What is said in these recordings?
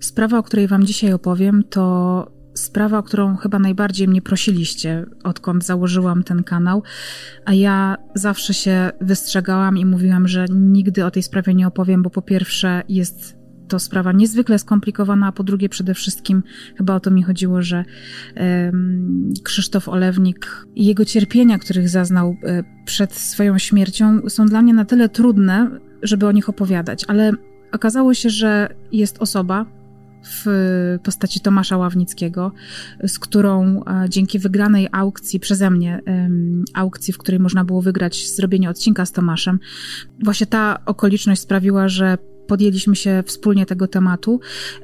Sprawa, o której Wam dzisiaj opowiem, to sprawa, o którą chyba najbardziej mnie prosiliście, odkąd założyłam ten kanał, a ja zawsze się wystrzegałam i mówiłam, że nigdy o tej sprawie nie opowiem, bo po pierwsze jest to sprawa niezwykle skomplikowana, a po drugie przede wszystkim chyba o to mi chodziło, że um, Krzysztof Olewnik i jego cierpienia, których zaznał um, przed swoją śmiercią, są dla mnie na tyle trudne, żeby o nich opowiadać, ale okazało się, że jest osoba, w postaci Tomasza Ławnickiego, z którą e, dzięki wygranej aukcji przeze mnie, aukcji, w której można było wygrać zrobienie odcinka z Tomaszem, właśnie ta okoliczność sprawiła, że podjęliśmy się wspólnie tego tematu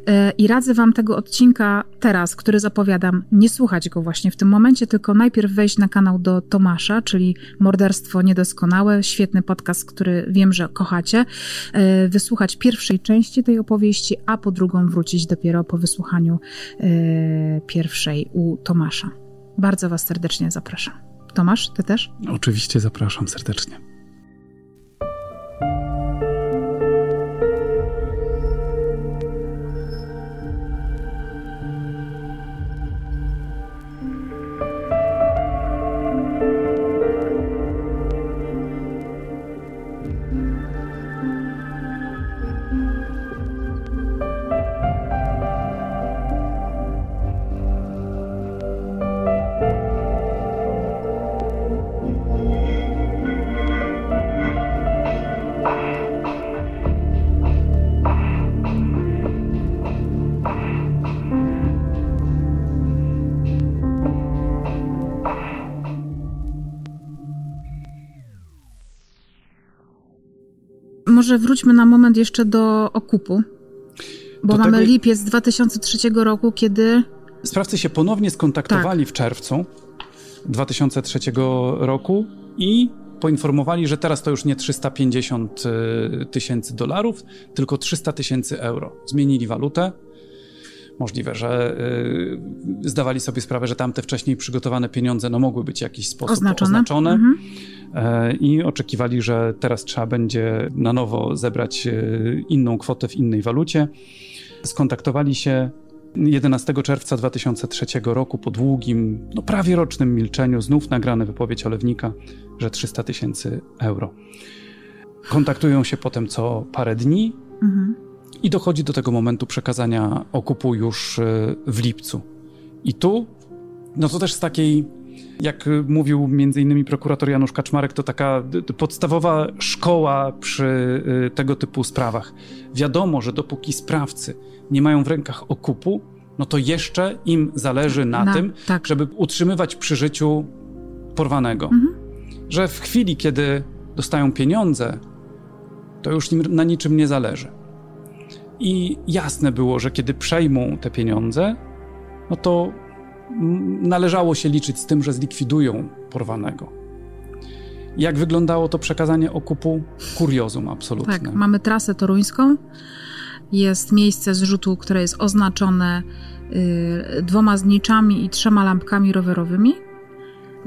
e, i radzę Wam tego odcinka teraz, który zapowiadam, nie słuchać go właśnie w tym momencie, tylko najpierw wejść na kanał do Tomasza, czyli Morderstwo Niedoskonałe, świetny podcast, który wiem, że kochacie, e, wysłuchać pierwszej części tej opowieści, a po drugą wrócić dopiero po wysłuchaniu e, pierwszej u Tomasza. Bardzo Was serdecznie zapraszam. Tomasz, Ty też? Oczywiście zapraszam serdecznie. Może wróćmy na moment jeszcze do okupu, bo do mamy tego... lipiec 2003 roku, kiedy... Sprawcy się ponownie skontaktowali tak. w czerwcu 2003 roku i poinformowali, że teraz to już nie 350 y, tysięcy dolarów, tylko 300 tysięcy euro. Zmienili walutę. Możliwe, że y, zdawali sobie sprawę, że tamte wcześniej przygotowane pieniądze no, mogły być w jakiś sposób oznaczone. oznaczone. Mhm. E, i oczekiwali, że teraz trzeba będzie na nowo zebrać e, inną kwotę w innej walucie. Skontaktowali się 11 czerwca 2003 roku po długim, no prawie rocznym milczeniu, znów nagrane wypowiedź Olewnika, że 300 tysięcy euro. Kontaktują się potem co parę dni mhm. I dochodzi do tego momentu przekazania okupu już e, w lipcu. I tu, no to też z takiej jak mówił między innymi prokurator Janusz Kaczmarek, to taka podstawowa szkoła przy y, tego typu sprawach. Wiadomo, że dopóki sprawcy nie mają w rękach okupu, no to jeszcze im zależy na, na tym, tak. żeby utrzymywać przy życiu porwanego. Mhm. Że w chwili, kiedy dostają pieniądze, to już im na niczym nie zależy. I jasne było, że kiedy przejmą te pieniądze, no to należało się liczyć z tym, że zlikwidują porwanego. Jak wyglądało to przekazanie okupu? Kuriozum absolutne. Tak, mamy trasę toruńską. Jest miejsce zrzutu, które jest oznaczone y, dwoma zniczami i trzema lampkami rowerowymi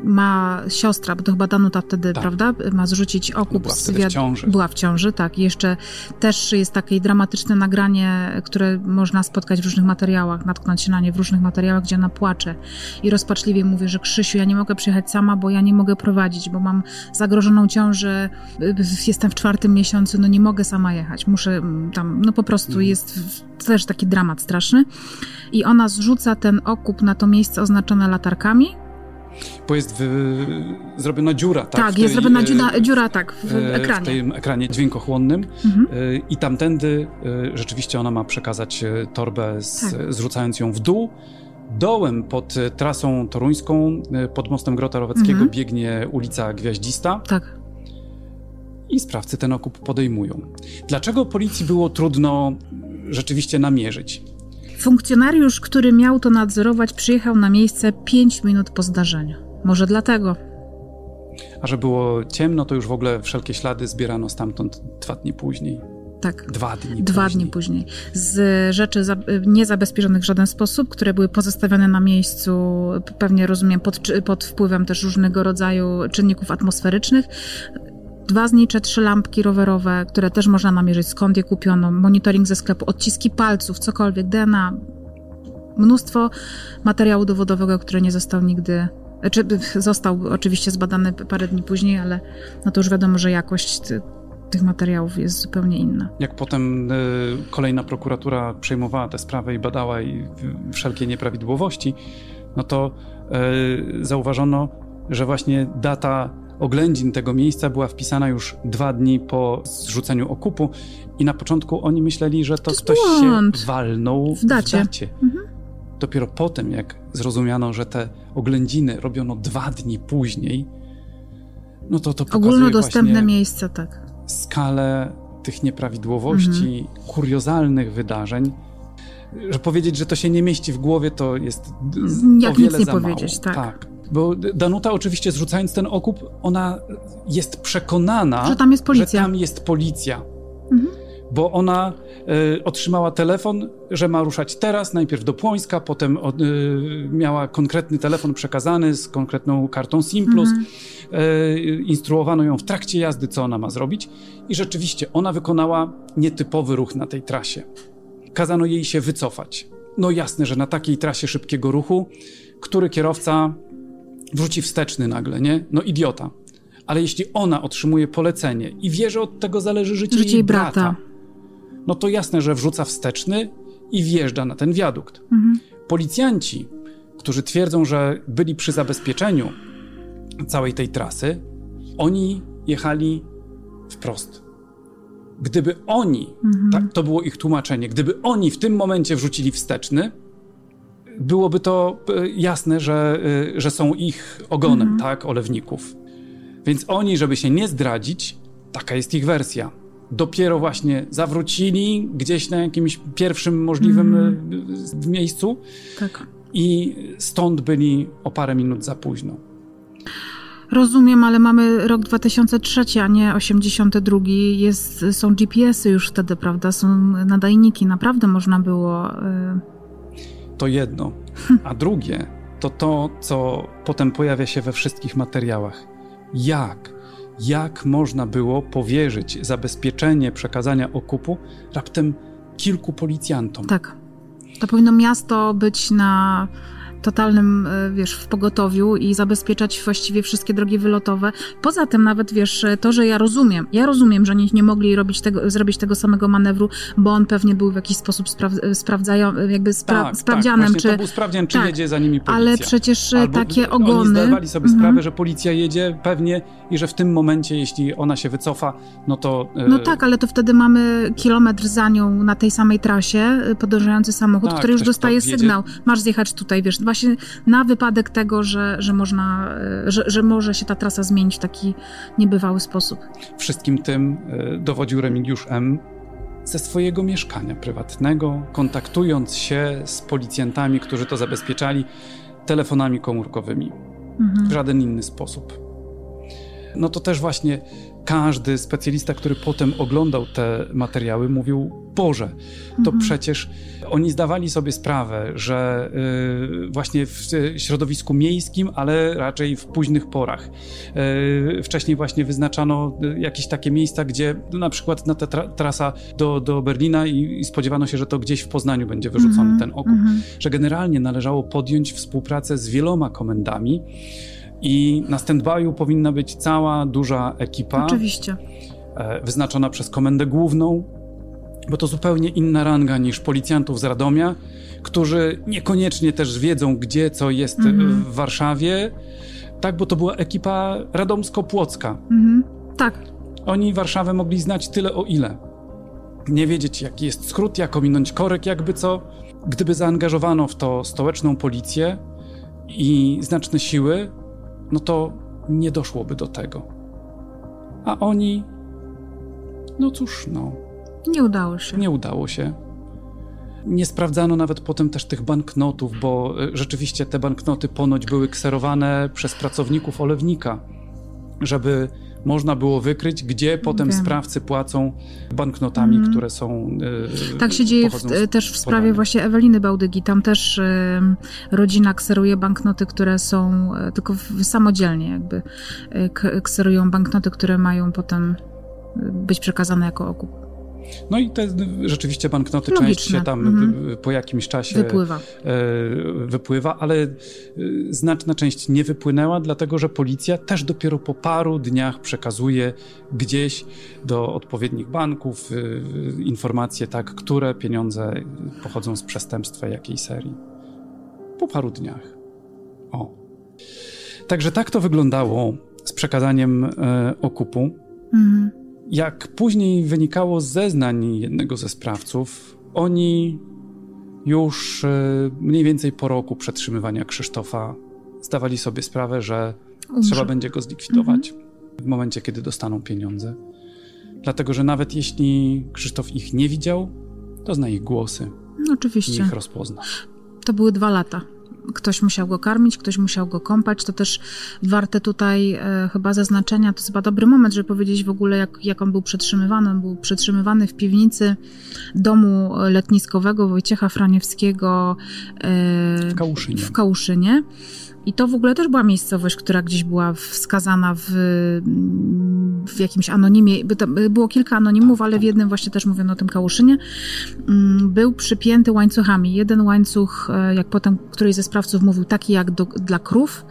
ma siostra, bo to chyba Danuta wtedy, tak. prawda, ma zrzucić okup była z wiad... w ciąży. Była w ciąży, tak. I jeszcze też jest takie dramatyczne nagranie, które można spotkać w różnych materiałach, natknąć się na nie w różnych materiałach, gdzie ona płacze i rozpaczliwie mówi, że Krzysiu, ja nie mogę przyjechać sama, bo ja nie mogę prowadzić, bo mam zagrożoną ciążę, jestem w czwartym miesiącu, no nie mogę sama jechać, muszę tam, no po prostu mhm. jest też taki dramat straszny. I ona zrzuca ten okup na to miejsce oznaczone latarkami, bo jest zrobiona dziura, tak? Tak, tej, jest zrobiona dziura, dziura, tak, w e, ekranie. W tym ekranie dźwiękochłonnym mhm. E, i tamtędy e, rzeczywiście ona ma przekazać torbę, z, tak. zrzucając ją w dół. Dołem pod trasą toruńską, pod mostem Grota Roweckiego mhm. biegnie ulica Gwiaździsta. Tak. I sprawcy ten okup podejmują. Dlaczego policji było trudno rzeczywiście namierzyć? Funkcjonariusz, który miał to nadzorować, przyjechał na miejsce 5 minut po zdarzeniu. Może dlatego. A że było ciemno, to już w ogóle wszelkie ślady zbierano stamtąd dwa dni później. Tak. Dwa dni Dwa później. dni później. Z rzeczy za, niezabezpieczonych w żaden sposób, które były pozostawione na miejscu, pewnie rozumiem, pod, pod wpływem też różnego rodzaju czynników atmosferycznych, dwa znicze, lampki rowerowe, które też można namierzyć, skąd je kupiono, monitoring ze sklepu, odciski palców, cokolwiek, DNA. Mnóstwo materiału dowodowego, który nie został nigdy czy został oczywiście zbadany parę dni później, ale no to już wiadomo, że jakość tych materiałów jest zupełnie inna. Jak potem y, kolejna prokuratura przejmowała tę sprawę i badała i wszelkie nieprawidłowości, no to y, zauważono, że właśnie data oględzin tego miejsca była wpisana już dwa dni po zrzuceniu okupu i na początku oni myśleli, że to, to ktoś błąd. się walnął w dacie. W dacie. Mhm. Dopiero potem, jak zrozumiano, że te oględziny robiono dwa dni później, no to to pokazuje Ogólnodostępne miejsce, tak. Skalę tych nieprawidłowości, mhm. kuriozalnych wydarzeń, że powiedzieć, że to się nie mieści w głowie, to jest Jak o wiele nic nie za powiedzieć, mało. tak. tak. Bo Danuta oczywiście zrzucając ten okup, ona jest przekonana, że tam jest policja. Że tam jest policja. Mhm bo ona y, otrzymała telefon, że ma ruszać teraz, najpierw do Płońska, potem y, miała konkretny telefon przekazany z konkretną kartą SIM+, mhm. y, instruowano ją w trakcie jazdy, co ona ma zrobić i rzeczywiście ona wykonała nietypowy ruch na tej trasie. Kazano jej się wycofać. No jasne, że na takiej trasie szybkiego ruchu, który kierowca wrzuci wsteczny nagle, nie? No idiota. Ale jeśli ona otrzymuje polecenie i wie, że od tego zależy życie, życie jej brata, brata no to jasne, że wrzuca wsteczny i wjeżdża na ten wiadukt. Mhm. Policjanci, którzy twierdzą, że byli przy zabezpieczeniu całej tej trasy, oni jechali wprost. Gdyby oni, mhm. tak, to było ich tłumaczenie, gdyby oni w tym momencie wrzucili wsteczny, byłoby to e, jasne, że, e, że są ich ogonem, mhm. tak, olewników. Więc oni, żeby się nie zdradzić, taka jest ich wersja dopiero właśnie zawrócili gdzieś na jakimś pierwszym możliwym mm. miejscu. Tak. I stąd byli o parę minut za późno. Rozumiem, ale mamy rok 2003, a nie 82. Jest, są GPS-y już wtedy, prawda? Są nadajniki, naprawdę można było. Y... To jedno. A drugie to to, co potem pojawia się we wszystkich materiałach. Jak jak można było powierzyć zabezpieczenie przekazania okupu raptem kilku policjantom. Tak. To powinno miasto być na totalnym, e, wiesz, w pogotowiu i zabezpieczać właściwie wszystkie drogi wylotowe. Poza tym nawet, wiesz, to, że ja rozumiem, ja rozumiem, że oni nie mogli robić tego, zrobić tego samego manewru, bo on pewnie był w jakiś sposób spraw, sprawdzają, jakby spra, tak, tak sprawdzianem, tak, czy... to był sprawdzian, czy tak, jedzie za nimi policja. Ale przecież e, Albo takie ogony... Oni zdawali sobie mhm. sprawę, że policja jedzie pewnie i że w tym momencie, jeśli ona się wycofa, no to... E, no tak, ale to wtedy mamy kilometr za nią na tej samej trasie podążający samochód, tak, który już dostaje sygnał. Masz zjechać tutaj, wiesz, właśnie na wypadek tego, że, że można, e, że, że może się ta trasa zmienić w taki niebywały sposób. Wszystkim tym e, dowodził Remigiusz M. ze swojego mieszkania prywatnego, kontaktując się z policjantami, którzy to zabezpieczali, telefonami komórkowymi. Mhm. W żaden inny sposób. No to też właśnie każdy specjalista, który potem oglądał te materiały, mówił: Boże, to mhm. przecież oni zdawali sobie sprawę, że y, właśnie w środowisku miejskim, ale raczej w późnych porach. Y, wcześniej właśnie wyznaczano jakieś takie miejsca, gdzie na przykład na ta tra trasa do, do Berlina i, i, spodziewano się, że to gdzieś w Poznaniu będzie wyrzucony mhm. ten okup, mhm. że generalnie należało podjąć współpracę z wieloma komendami. I na stand-by'u powinna być cała duża ekipa. Oczywiście. E, wyznaczona przez komendę główną, bo to zupełnie inna ranga niż policjantów z Radomia, którzy niekoniecznie też wiedzą, gdzie co jest mm-hmm. w Warszawie. Tak, bo to była ekipa radomsko-płocka. Mm-hmm. Tak. Oni Warszawę mogli znać tyle o ile. Nie wiedzieć, jaki jest skrót, jak ominąć korek, jakby co. Gdyby zaangażowano w to stołeczną policję i znaczne siły, no to nie doszłoby do tego. A oni, no cóż, no. Nie udało się. Nie udało się. Nie sprawdzano nawet potem też tych banknotów, bo e, rzeczywiście te banknoty ponoć były kserowane przez pracowników olewnika, żeby można było wykryć, gdzie potem Wiem. sprawcy płacą banknotami, mm. które są. Yy, tak się dzieje w, też w sprawie właśnie Eweliny Bałdygi. Tam też yy, rodzina kseruje banknoty, które są yy, tylko w, samodzielnie, jakby kserują banknoty, które mają potem być przekazane jako okup. No i te rzeczywiście banknoty Logiczne. część się tam mhm. po jakimś czasie wypływa. E, wypływa, ale e, znaczna część nie wypłynęła, dlatego że policja też dopiero po paru dniach przekazuje gdzieś do odpowiednich banków e, informacje, tak, które pieniądze pochodzą z przestępstwa jakiej serii. Po paru dniach. O. Także tak to wyglądało z przekazaniem okupu. Mhm. Jak później wynikało z zeznań jednego ze sprawców, oni już e, mniej więcej po roku przetrzymywania Krzysztofa zdawali sobie sprawę, że Umrze. trzeba będzie go zlikwidować mhm. w momencie, kiedy dostaną pieniądze. Dlatego, że nawet jeśli Krzysztof ich nie widział, to zna ich głosy. Oczywiście. I ich rozpozna. To były dwa lata ktoś musiał go karmić, ktoś musiał go kąpać. To też warte tutaj e, chyba zaznaczenia. To jest chyba dobry moment, żeby powiedzieć w ogóle, jak, jak on był przetrzymywany. On był przetrzymywany w piwnicy domu letniskowego Wojciecha Franiewskiego e, w Kałuszynie. W Kałuszynie. I to w ogóle też była miejscowość, która gdzieś była wskazana w, w jakimś anonimie. Było kilka anonimów, ale w jednym właśnie też mówiono o tym Kałuszynie. Mm, był przypięty łańcuchami. Jeden łańcuch, e, jak potem któryś ze sprawców mówił, taki jak do, dla krów,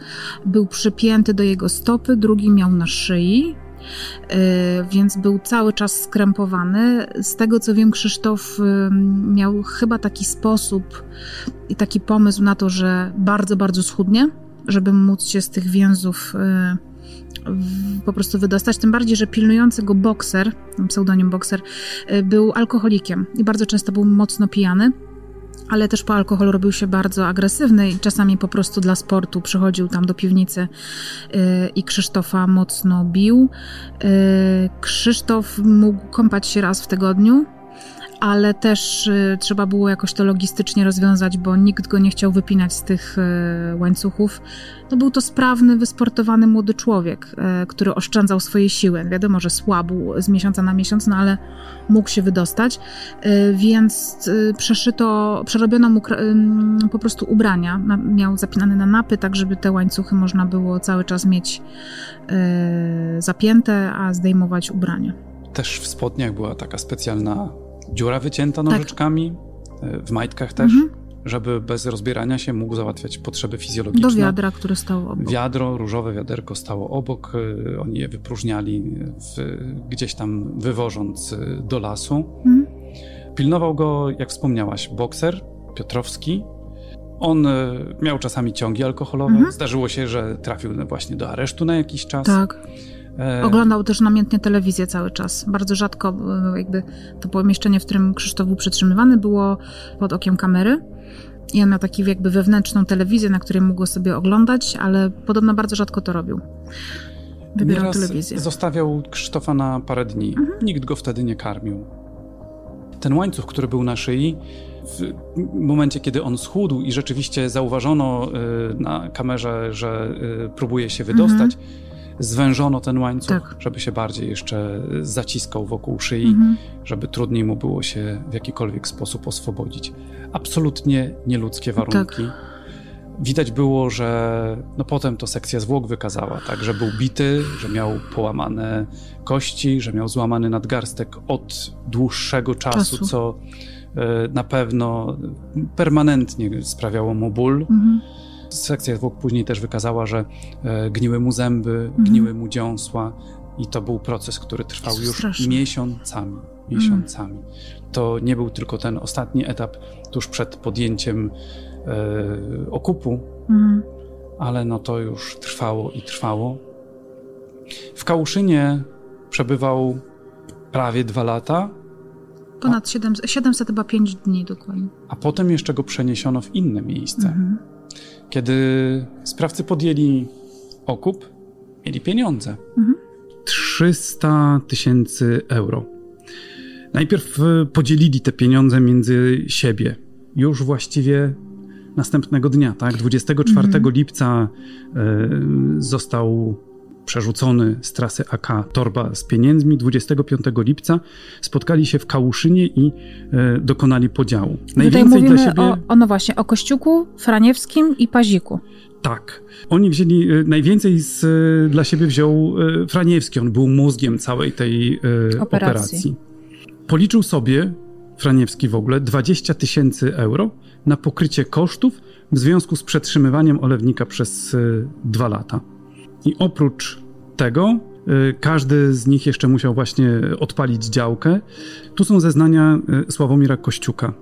był przypięty do jego stopy, drugi miał na szyi, e, więc był cały czas skrępowany. Z tego co wiem, Krzysztof miał chyba taki sposób i taki pomysł na to, że bardzo, bardzo schudnie żeby móc się z tych więzów y, po prostu wydostać. Tym bardziej, że pilnujący go bokser, pseudonim bokser, y, był alkoholikiem i bardzo często był mocno pijany. Ale też po alkoholu robił się bardzo agresywny i czasami po prostu dla sportu przychodził tam do piwnicy y, i Krzysztofa mocno bił. Krzysztof mógł kąpać się raz w tygodniu, ale też y, trzeba było jakoś to logistycznie rozwiązać, bo nikt go nie chciał wypinać z tych y, łańcuchów. No był to sprawny, wysportowany młody człowiek, y, który oszczędzał swoje siły. Wiadomo, że słabł z miesiąca na miesiąc, no ale mógł się wydostać, więc przeszyto, przerobiono mu po prostu ubrania. Miał zapinane na napy, tak żeby te łańcuchy można było cały czas mieć zapięte, a zdejmować ubrania. Też w spodniach była taka specjalna dziura wycięta tak. nożyczkami, tak. w majtkach też, mhm. żeby bez rozbierania się mógł załatwiać potrzeby fizjologiczne. Do wiadra, które stało obok. Wiadro, różowe wiaderko stało obok, e, oni je wypróżniali w, gdzieś tam wywożąc do lasu. Mhm. Pilnował go, jak wspomniałaś, bokser Piotrowski, on miał czasami ciągi alkoholowe. Mhm. Zdarzyło się, że trafił właśnie do aresztu na jakiś czas. Tak. E, Oglądał też namiętnie telewizję cały czas. Bardzo rzadko e, jakby to pomieszczenie, w którym Krzysztof był przetrzymywany, było pod okiem kamery. I on miał taki jakby wewnętrzną telewizję, na której mógł sobie oglądać, ale podobno bardzo rzadko to robił. Wybierał Nieraz telewizję. zostawiał Krzysztofa na parę dni. Mhm. Nikt go wtedy nie karmił. Ten łańcuch, który był na szyi, w momencie, kiedy on schudł i rzeczywiście zauważono e, na kamerze, że próbuje się wydostać, mhm zwężono ten łańcuch, tak. żeby się bardziej jeszcze zaciskał wokół szyi, mhm. żeby trudniej mu było się w jakikolwiek sposób oswobodzić. Absolutnie nieludzkie warunki. Tak. Widać było, że no potem to sekcja zwłok wykazała, tak, że był bity, że miał połamane kości, że miał złamany nadgarstek od dłuższego czasu, czasu. co y, na pewno permanentnie sprawiało mu ból. Mhm sekcja zwłok później też wykazała, że e, gniły mu zęby, mhm. gniły mu dziąsła i to był proces, który trwał już straszne. miesiącami. Miesiącami. Mhm. To nie był tylko ten ostatni etap tuż przed podjęciem e, okupu, mhm. ale no to już trwało i trwało. W Kałuszynie przebywał prawie dwa lata. Ponad 700, 705 dni dokładnie. A potem jeszcze go przeniesiono w inne miejsce. Mhm. Kiedy sprawcy podjęli okup, mieli pieniądze. Mhm. 300 tysięcy euro. Najpierw e, podzielili te pieniądze między siebie. Już właściwie następnego dnia, tak? 24 mhm. lipca y, został przerzucony z trasy AK torba z pieniędzmi 25 lipca spotkali się w Kałuszynie i e, dokonali podziału. Najwięcej dla siebie... O, o, no właśnie, o Kościuku, Franiewskim i Paziku. Tak. Oni wzięli, e, najwięcej z, e, dla siebie wziął e, Franiewski. On był mózgiem całej tej operacji. operacji. Policzył sobie, Franiewski w ogóle, 20 tysięcy euro na pokrycie kosztów w związku z przetrzymywaniem olewnika przez dwa lata. I oprócz tego każdy z nich jeszcze musiał właśnie odpalić działkę. Tu są zeznania Sławomira Kościuka,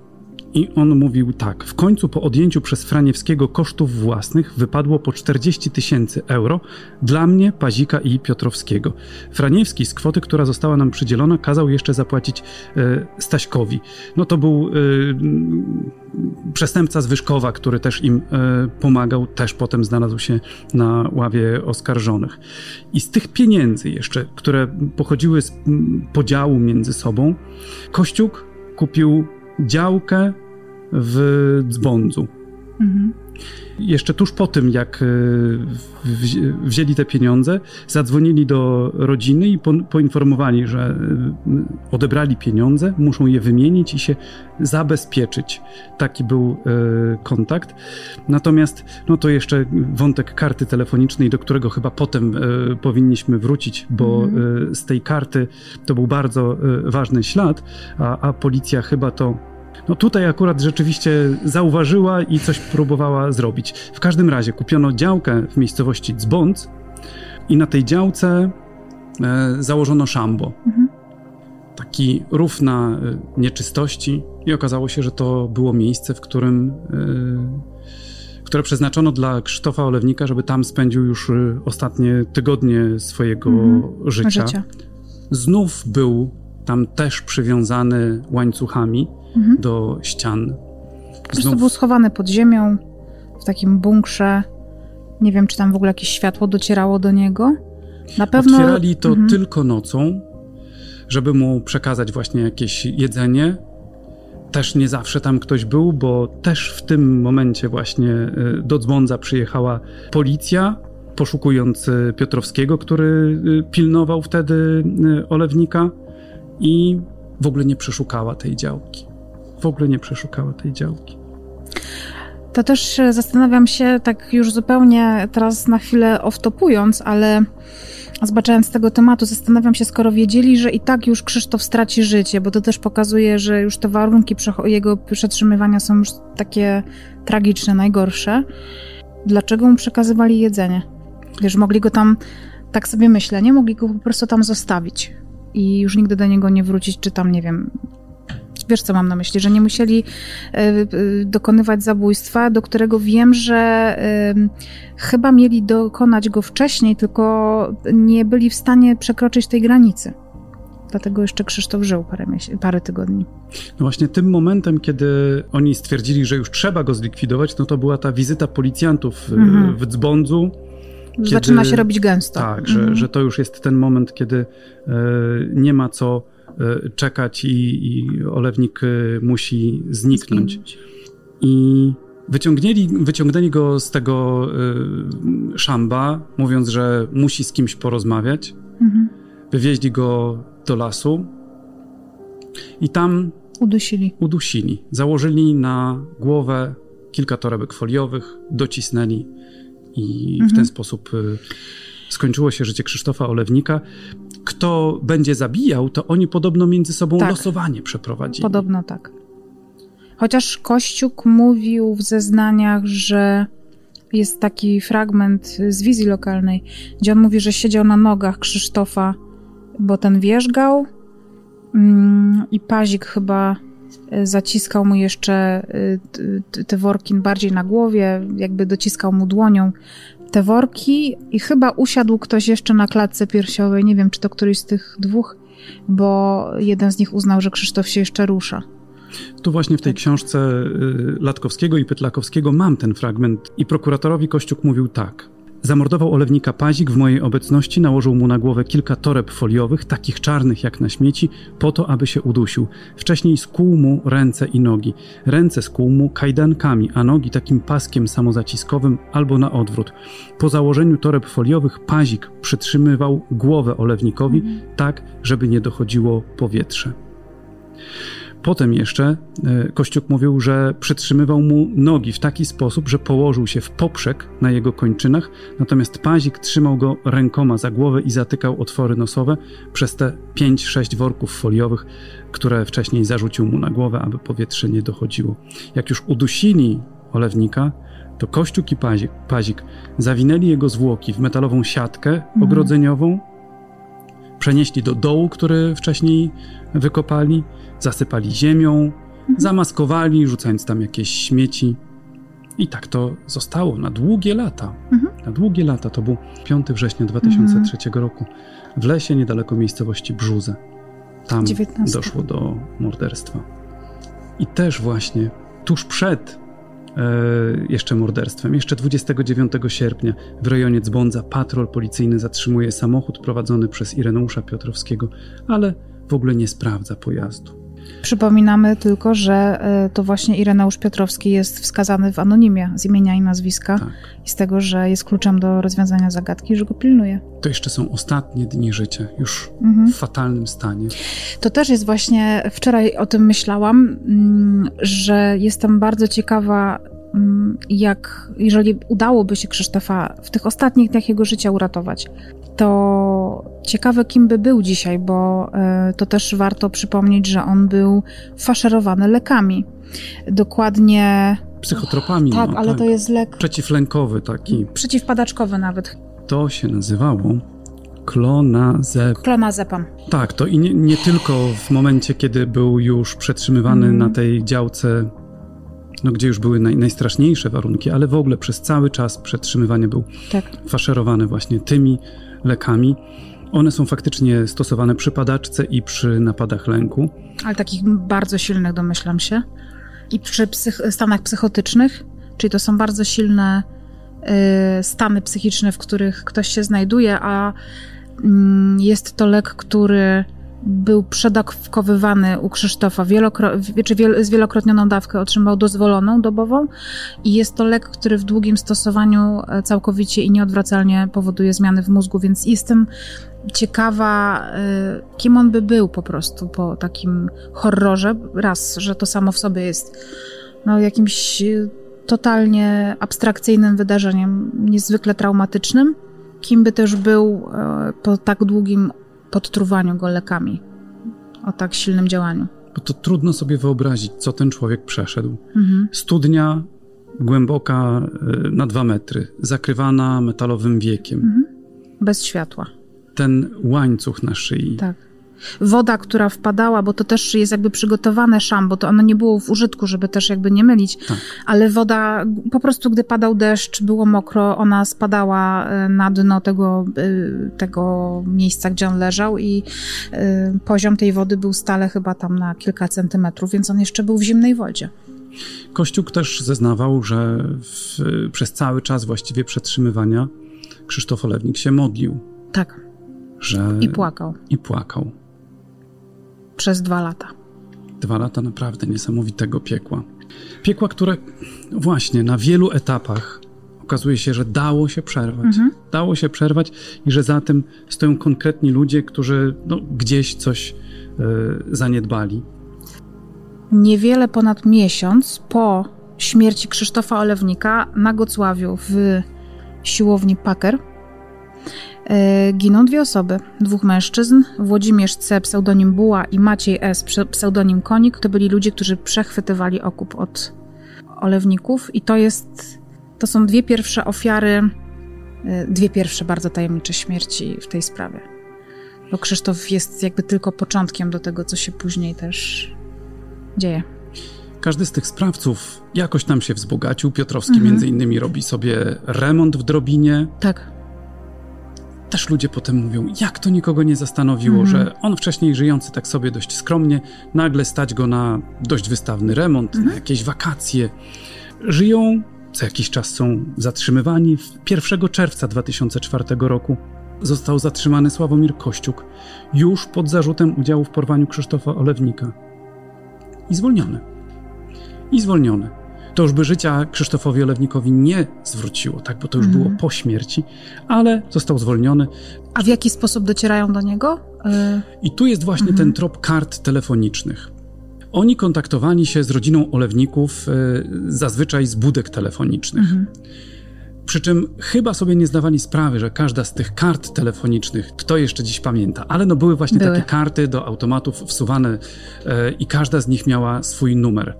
i on mówił tak: W końcu po odjęciu przez Franiewskiego kosztów własnych wypadło po 40 tysięcy euro dla mnie, Pazika i Piotrowskiego. Franiewski z kwoty, która została nam przydzielona, kazał jeszcze zapłacić e, Staśkowi. No to był e, przestępca z Wyszkowa, który też im e, pomagał, też potem znalazł się na ławie oskarżonych. I z tych pieniędzy jeszcze, które pochodziły z podziału między sobą, Kościuk kupił działkę w dzbądzu. Mhm. Jeszcze tuż po tym, jak e, wzięli te pieniądze, zadzwonili do rodziny i poinformowali, że e, odebrali pieniądze, muszą je wymienić i się zabezpieczyć. Taki był e, kontakt. Natomiast, no to jeszcze wątek karty telefonicznej, do którego chyba potem powinniśmy wrócić, bo mhm. z tej karty to był bardzo ważny ślad, a, a policja chyba to no tutaj akurat rzeczywiście zauważyła i coś próbowała zrobić. W każdym razie kupiono działkę w miejscowości Dzbądz i na tej działce e, założono szambo. Mhm. Taki rów na e, nieczystości i okazało się, że to było miejsce, w którym e, które przeznaczono dla Krzysztofa Olewnika, żeby tam spędził już e, ostatnie tygodnie swojego mhm. życia. życia. Znów był tam też przywiązany łańcuchami mhm. do ścian. Po prostu był schowany pod ziemią, w takim bunkrze. Nie wiem, czy tam w ogóle jakieś światło docierało do niego. Na pewno. Otwierali to mhm. tylko nocą, żeby mu przekazać właśnie jakieś jedzenie. Też nie zawsze tam ktoś był, bo też w tym momencie właśnie y, do Dzbądza przyjechała policja, poszukując y, Piotrowskiego, który y, pilnował wtedy olewnika i w ogóle nie przeszukała tej działki w ogóle nie przeszukała tej działki. To też e, zastanawiam się, tak już zupełnie teraz na chwilę off-topując, ale zbaczając tego tematu, zastanawiam się, skoro wiedzieli, że i tak już Krzysztof straci życie, bo to też pokazuje, że już te warunki jego przetrzymywania są już takie tragiczne, najgorsze. Dlaczego mu przekazywali jedzenie? Wiesz, mogli go tam, tak sobie myślę, nie? Mogli go po prostu tam zostawić i już nigdy do niego nie wrócić, czy tam, nie wiem, Wiesz, co mam na myśli, że nie musieli e, e, dokonywać zabójstwa, do którego wiem, że chyba mieli dokonać go wcześniej, tylko nie byli w stanie przekroczyć tej granicy. Dlatego jeszcze Krzysztof żył parę, parę tygodni. No właśnie tym momentem, kiedy oni stwierdzili, że już trzeba go zlikwidować, no to była ta wizyta policjantów mhm. w Dzbądzu. Kiedy, Zaczyna się robić gęsto. Tak, że, mhm. że to już jest ten moment, kiedy e, nie ma co E, czekać i, i olewnik e, musi zniknąć. I wyciągnęli, wyciągnęli go z tego y, szamba, mówiąc, że musi z kimś porozmawiać. Mhm. Wywieźli go do lasu i tam udusili. udusili. Założyli na głowę kilka torebek foliowych, docisnęli i mhm. w ten sposób y, skończyło się życie Krzysztofa Olewnika kto będzie zabijał, to oni podobno między sobą tak. losowanie przeprowadzili. Podobno tak. Chociaż Kościuk mówił w zeznaniach, że jest taki fragment z wizji lokalnej, gdzie on mówi, że siedział na nogach Krzysztofa, bo ten wierzgał mm, i Pazik chyba zaciskał mu jeszcze e, te worki bardziej na głowie, jakby dociskał mu dłonią te worki i chyba usiadł ktoś jeszcze na klatce piersiowej. Nie wiem, czy to któryś z tych dwóch, bo jeden z nich uznał, że Krzysztof się jeszcze rusza. Tu właśnie w tej książce y, Latkowskiego i Pytlakowskiego mam ten fragment i prokuratorowi Kościuk mówił tak. Zamordował olewnika Pazik w mojej obecności, nałożył mu na głowę kilka toreb foliowych, takich czarnych jak na śmieci, po to, aby się udusił. Wcześniej skłuł mu ręce i nogi. Ręce skłuł mu kajdankami, a nogi takim paskiem samozaciskowym albo na odwrót. Po założeniu toreb foliowych Pazik przytrzymywał głowę olewnikowi mhm. tak, żeby nie dochodziło powietrze. Potem jeszcze e, Kościuk mówił, że przytrzymywał mu nogi w taki sposób, że położył się w poprzek na jego kończynach, natomiast pazik trzymał go rękoma za głowę i zatykał otwory nosowe przez te 5-6 worków foliowych, które wcześniej zarzucił mu na głowę, aby powietrze nie dochodziło. Jak już udusili olewnika, to Kościuk i pazik, pazik zawinęli jego zwłoki w metalową siatkę mhm. ogrodzeniową, przenieśli do dołu, który wcześniej wykopali, zasypali ziemią, mhm. zamaskowali, rzucając tam jakieś śmieci. I tak to zostało na długie lata. Mhm. Na długie lata. To był 5 września 2003 mhm. roku w lesie niedaleko miejscowości Brzuze. Tam 19. doszło do morderstwa. I też właśnie tuż przed jeszcze morderstwem, jeszcze 29 sierpnia w rejonie Dzbądza patrol policyjny zatrzymuje samochód prowadzony przez Ireneusza Piotrowskiego, ale w ogóle nie sprawdza pojazdu. Przypominamy tylko, że e, to właśnie Ireneusz Piotrowski jest wskazany w anonimie z imienia i nazwiska tak. i z tego, że jest kluczem do rozwiązania zagadki, że go pilnuje. To jeszcze są ostatnie dni życia, już mhm. w fatalnym stanie. To też jest właśnie, wczoraj o tym myślałam, mm, że jestem bardzo ciekawa, jak, jeżeli udałoby się Krzysztofa w tych ostatnich dniach jego życia uratować, to ciekawe, kim by był dzisiaj, bo e, to też warto przypomnieć, że on był faszerowany lekami. Dokładnie. Psychotropami. Tak, no, ale tak. to jest lek. Przeciwlękowy taki. Przeciwpadaczkowy nawet. To się nazywało klonazep. Klonazepam. Tak, to i nie, nie, tylko w momencie, kiedy był już przetrzymywany mm. na tej działce, no, gdzie już były naj, najstraszniejsze warunki, ale w ogóle przez cały czas przetrzymywania był tak. faszerowany właśnie tymi lekami. One są faktycznie stosowane przy padaczce i przy napadach lęku. Ale takich bardzo silnych, domyślam się. I przy psych stanach psychotycznych, czyli to są bardzo silne y, stany psychiczne, w których ktoś się znajduje, a y, jest to lek, który był przedawkowywany u Krzysztofa wielokro- czy wiel- z wielokrotnioną dawkę otrzymał dozwoloną dobową i jest to lek, który w długim stosowaniu e, całkowicie i nieodwracalnie powoduje zmiany w mózgu, więc jestem ciekawa, e, kim on by był po prostu po takim horrorze. Raz, że to samo w sobie jest no, jakimś totalnie abstrakcyjnym wydarzeniem, niezwykle traumatycznym. Kim by też był e, po tak długim podtruwaniu go lekami, o tak silnym działaniu. Bo to trudno sobie wyobrazić, co ten człowiek przeszedł. Mhm. Studnia głęboka e, na dwa metry, zakrywana metalowym wiekiem. Mhm. Bez światła. Ten łańcuch na szyi. Tak woda, która wpadała, bo to też jest jakby przygotowane szambo, to ono nie było w użytku, żeby też jakby nie mylić, tak. ale woda, po prostu gdy padał deszcz, było mokro, ona spadała e, na dno tego, e, tego miejsca, gdzie on leżał i e, poziom tej wody był stale chyba tam na kilka centymetrów, więc on jeszcze był w zimnej wodzie. Kościół też zeznawał, że w, przez cały czas właściwie przetrzymywania Krzysztof Olewnik się modlił. Tak. Że... I płakał. I płakał przez dwa lata. Dwa lata naprawdę niesamowitego piekła. Piekła, które właśnie na wielu etapach okazuje się, że dało się przerwać. Mhm. Dało się przerwać i że za tym stoją konkretni ludzie, którzy no, gdzieś coś y, zaniedbali. Niewiele ponad miesiąc po śmierci Krzysztofa Olewnika na Gocławiu w siłowni Packer E, giną dwie osoby, dwóch mężczyzn, Włodzimierz C., pseudonim Buła i Maciej S., pseudonim Konik. To byli ludzie, którzy przechwytywali okup od olewników i to jest, to są dwie pierwsze ofiary, e, dwie pierwsze bardzo tajemnicze śmierci w tej sprawie. Bo Krzysztof jest jakby tylko początkiem do tego, co się później też dzieje. Każdy z tych sprawców jakoś tam się wzbogacił. Piotrowski mhm. między innymi robi sobie remont w drobinie. Tak też ludzie potem mówią, jak to nikogo nie zastanowiło, mm. że on wcześniej żyjący tak sobie dość skromnie, nagle stać go na dość wystawny remont, mm. na jakieś wakacje. Żyją co jakiś czas są zatrzymywani. 1 czerwca 2004 roku został zatrzymany Sławomir Kościuk, już pod zarzutem udziału w porwaniu Krzysztofa Olewnika. I zwolniony. I zwolniony. To już by życia Krzysztofowi Olewnikowi nie zwróciło, tak, bo to już było po śmierci, ale został zwolniony. A w jaki sposób docierają do niego? I tu jest właśnie mhm. ten trop kart telefonicznych. Oni kontaktowali się z rodziną Olewników y, zazwyczaj z budek telefonicznych. Mhm. Przy czym chyba sobie nie zdawali sprawy, że każda z tych kart telefonicznych, kto jeszcze dziś pamięta, ale no były właśnie były. takie karty do automatów wsuwane e, i każda z nich miała swój numer.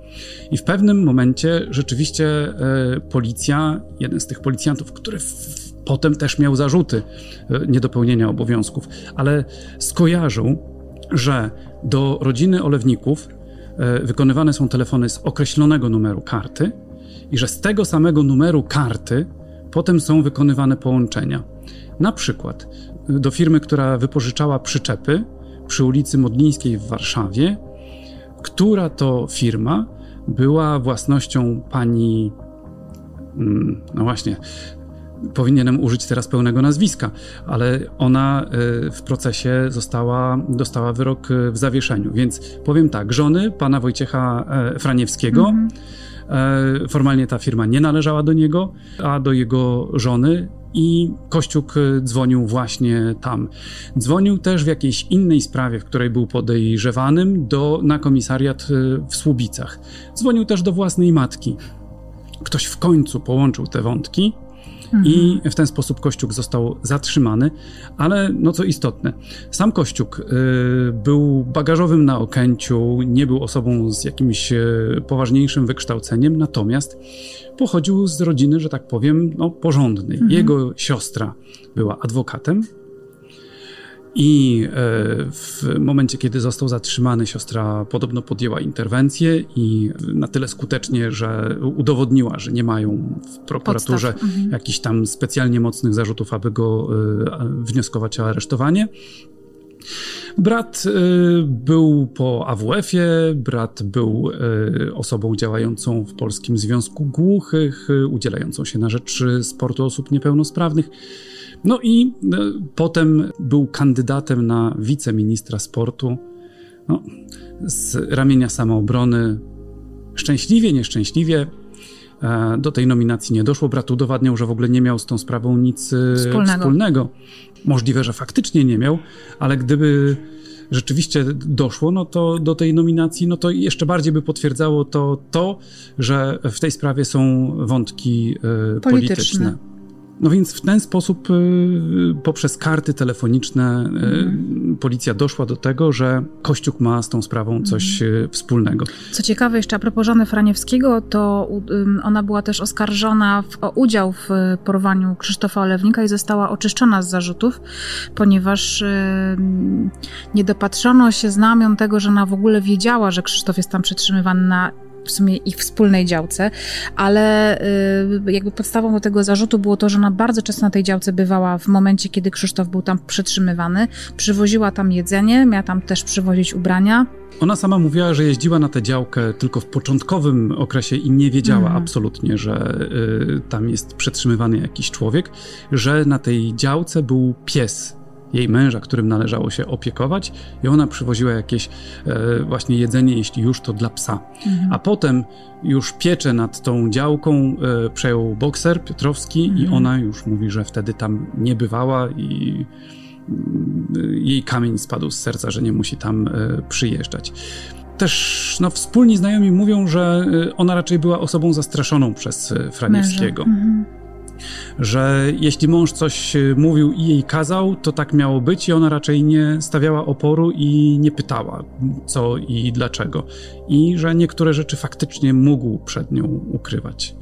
I w pewnym momencie rzeczywiście e, policja, jeden z tych policjantów, który w, potem też miał zarzuty e, niedopełnienia obowiązków, ale skojarzył, że do rodziny Olewników e, wykonywane są telefony z określonego numeru karty i że z tego samego numeru karty Potem są wykonywane połączenia. Na przykład do firmy, która wypożyczała przyczepy przy ulicy Modlińskiej w Warszawie, która to firma była własnością pani. Mm, no właśnie, powinienem użyć teraz pełnego nazwiska, ale ona y, w procesie została, dostała wyrok y, w zawieszeniu. Więc powiem tak, żony pana Wojciecha e, Franiewskiego. E, formalnie ta firma nie należała do niego, a do jego żony i Kościuk e, dzwonił właśnie tam. Dzwonił też w jakiejś innej sprawie, w której był podejrzewanym, do, na komisariat e, w Słubicach. Dzwonił też do własnej matki. Ktoś w końcu połączył te wątki i w ten sposób Kościuk został zatrzymany. Ale no co istotne, sam Kościuk y, był bagażowym na Okęciu, nie był osobą z jakimś y, poważniejszym wykształceniem, natomiast pochodził z rodziny, że tak powiem, no, porządnej. Mhm. Jego siostra była adwokatem, i e, w momencie, kiedy został zatrzymany, siostra podobno podjęła interwencję i na tyle skutecznie, że udowodniła, że nie mają w prokuraturze mhm. jakichś tam specjalnie mocnych zarzutów, aby go e, wnioskować o aresztowanie. Brat e, był po AWF-ie, brat był osobą działającą w Polskim Związku Głuchych, udzielającą się na rzecz sportu osób niepełnosprawnych. No i e, potem był kandydatem na wiceministra sportu. No, z ramienia samoobrony. Szczęśliwie, nieszczęśliwie e, do tej nominacji nie doszło. Brat udowadniał, że w ogóle nie miał z tą sprawą nic e, wspólnego. wspólnego. Możliwe, że faktycznie nie miał, ale gdyby rzeczywiście doszło no to do tej nominacji, no to jeszcze bardziej by potwierdzało to, to że w tej sprawie są wątki polityczne. polityczne. No więc w ten sposób y, poprzez karty telefoniczne y, policja doszła do tego, że Kościuk ma z tą sprawą coś y, wspólnego. Co ciekawe, jeszcze a propos żony Franiewskiego, to ona była też oskarżona w, o udział w porwaniu Krzysztofa Olewnika i została oczyszczona z zarzutów, ponieważ nie dopatrzono się znamion tego, że ona w ogóle wiedziała, że Krzysztof jest tam przetrzymywany na w sumie ich wspólnej działce, ale y, jakby podstawą do tego zarzutu było to, że ona bardzo często na tej działce bywała w momencie, kiedy Krzysztof był tam przetrzymywany, przywoziła tam jedzenie, miała tam też przywozić ubrania. Ona sama mówiła, że jeździła na tę działkę tylko w początkowym okresie i nie wiedziała mm. absolutnie, że y, tam jest przetrzymywany jakiś człowiek, że na tej działce był pies jej męża, którym należało się opiekować, i ona przywoziła jakieś e, właśnie jedzenie, jeśli już to dla psa. Mhm. A potem już pieczę nad tą działką e, przejął bokser Piotrowski, mhm. i ona już mówi, że wtedy tam nie bywała i mm, jej kamień spadł z serca, że nie musi tam e, przyjeżdżać. Też no, wspólni znajomi mówią, że e, ona raczej była osobą zastraszoną przez e, Franiewskiego. Mhm że jeśli mąż coś e, mówił i jej kazał, to tak miało być i ona raczej nie stawiała oporu i nie pytała co i dlaczego. I że niektóre rzeczy faktycznie mógł przed nią ukrywać.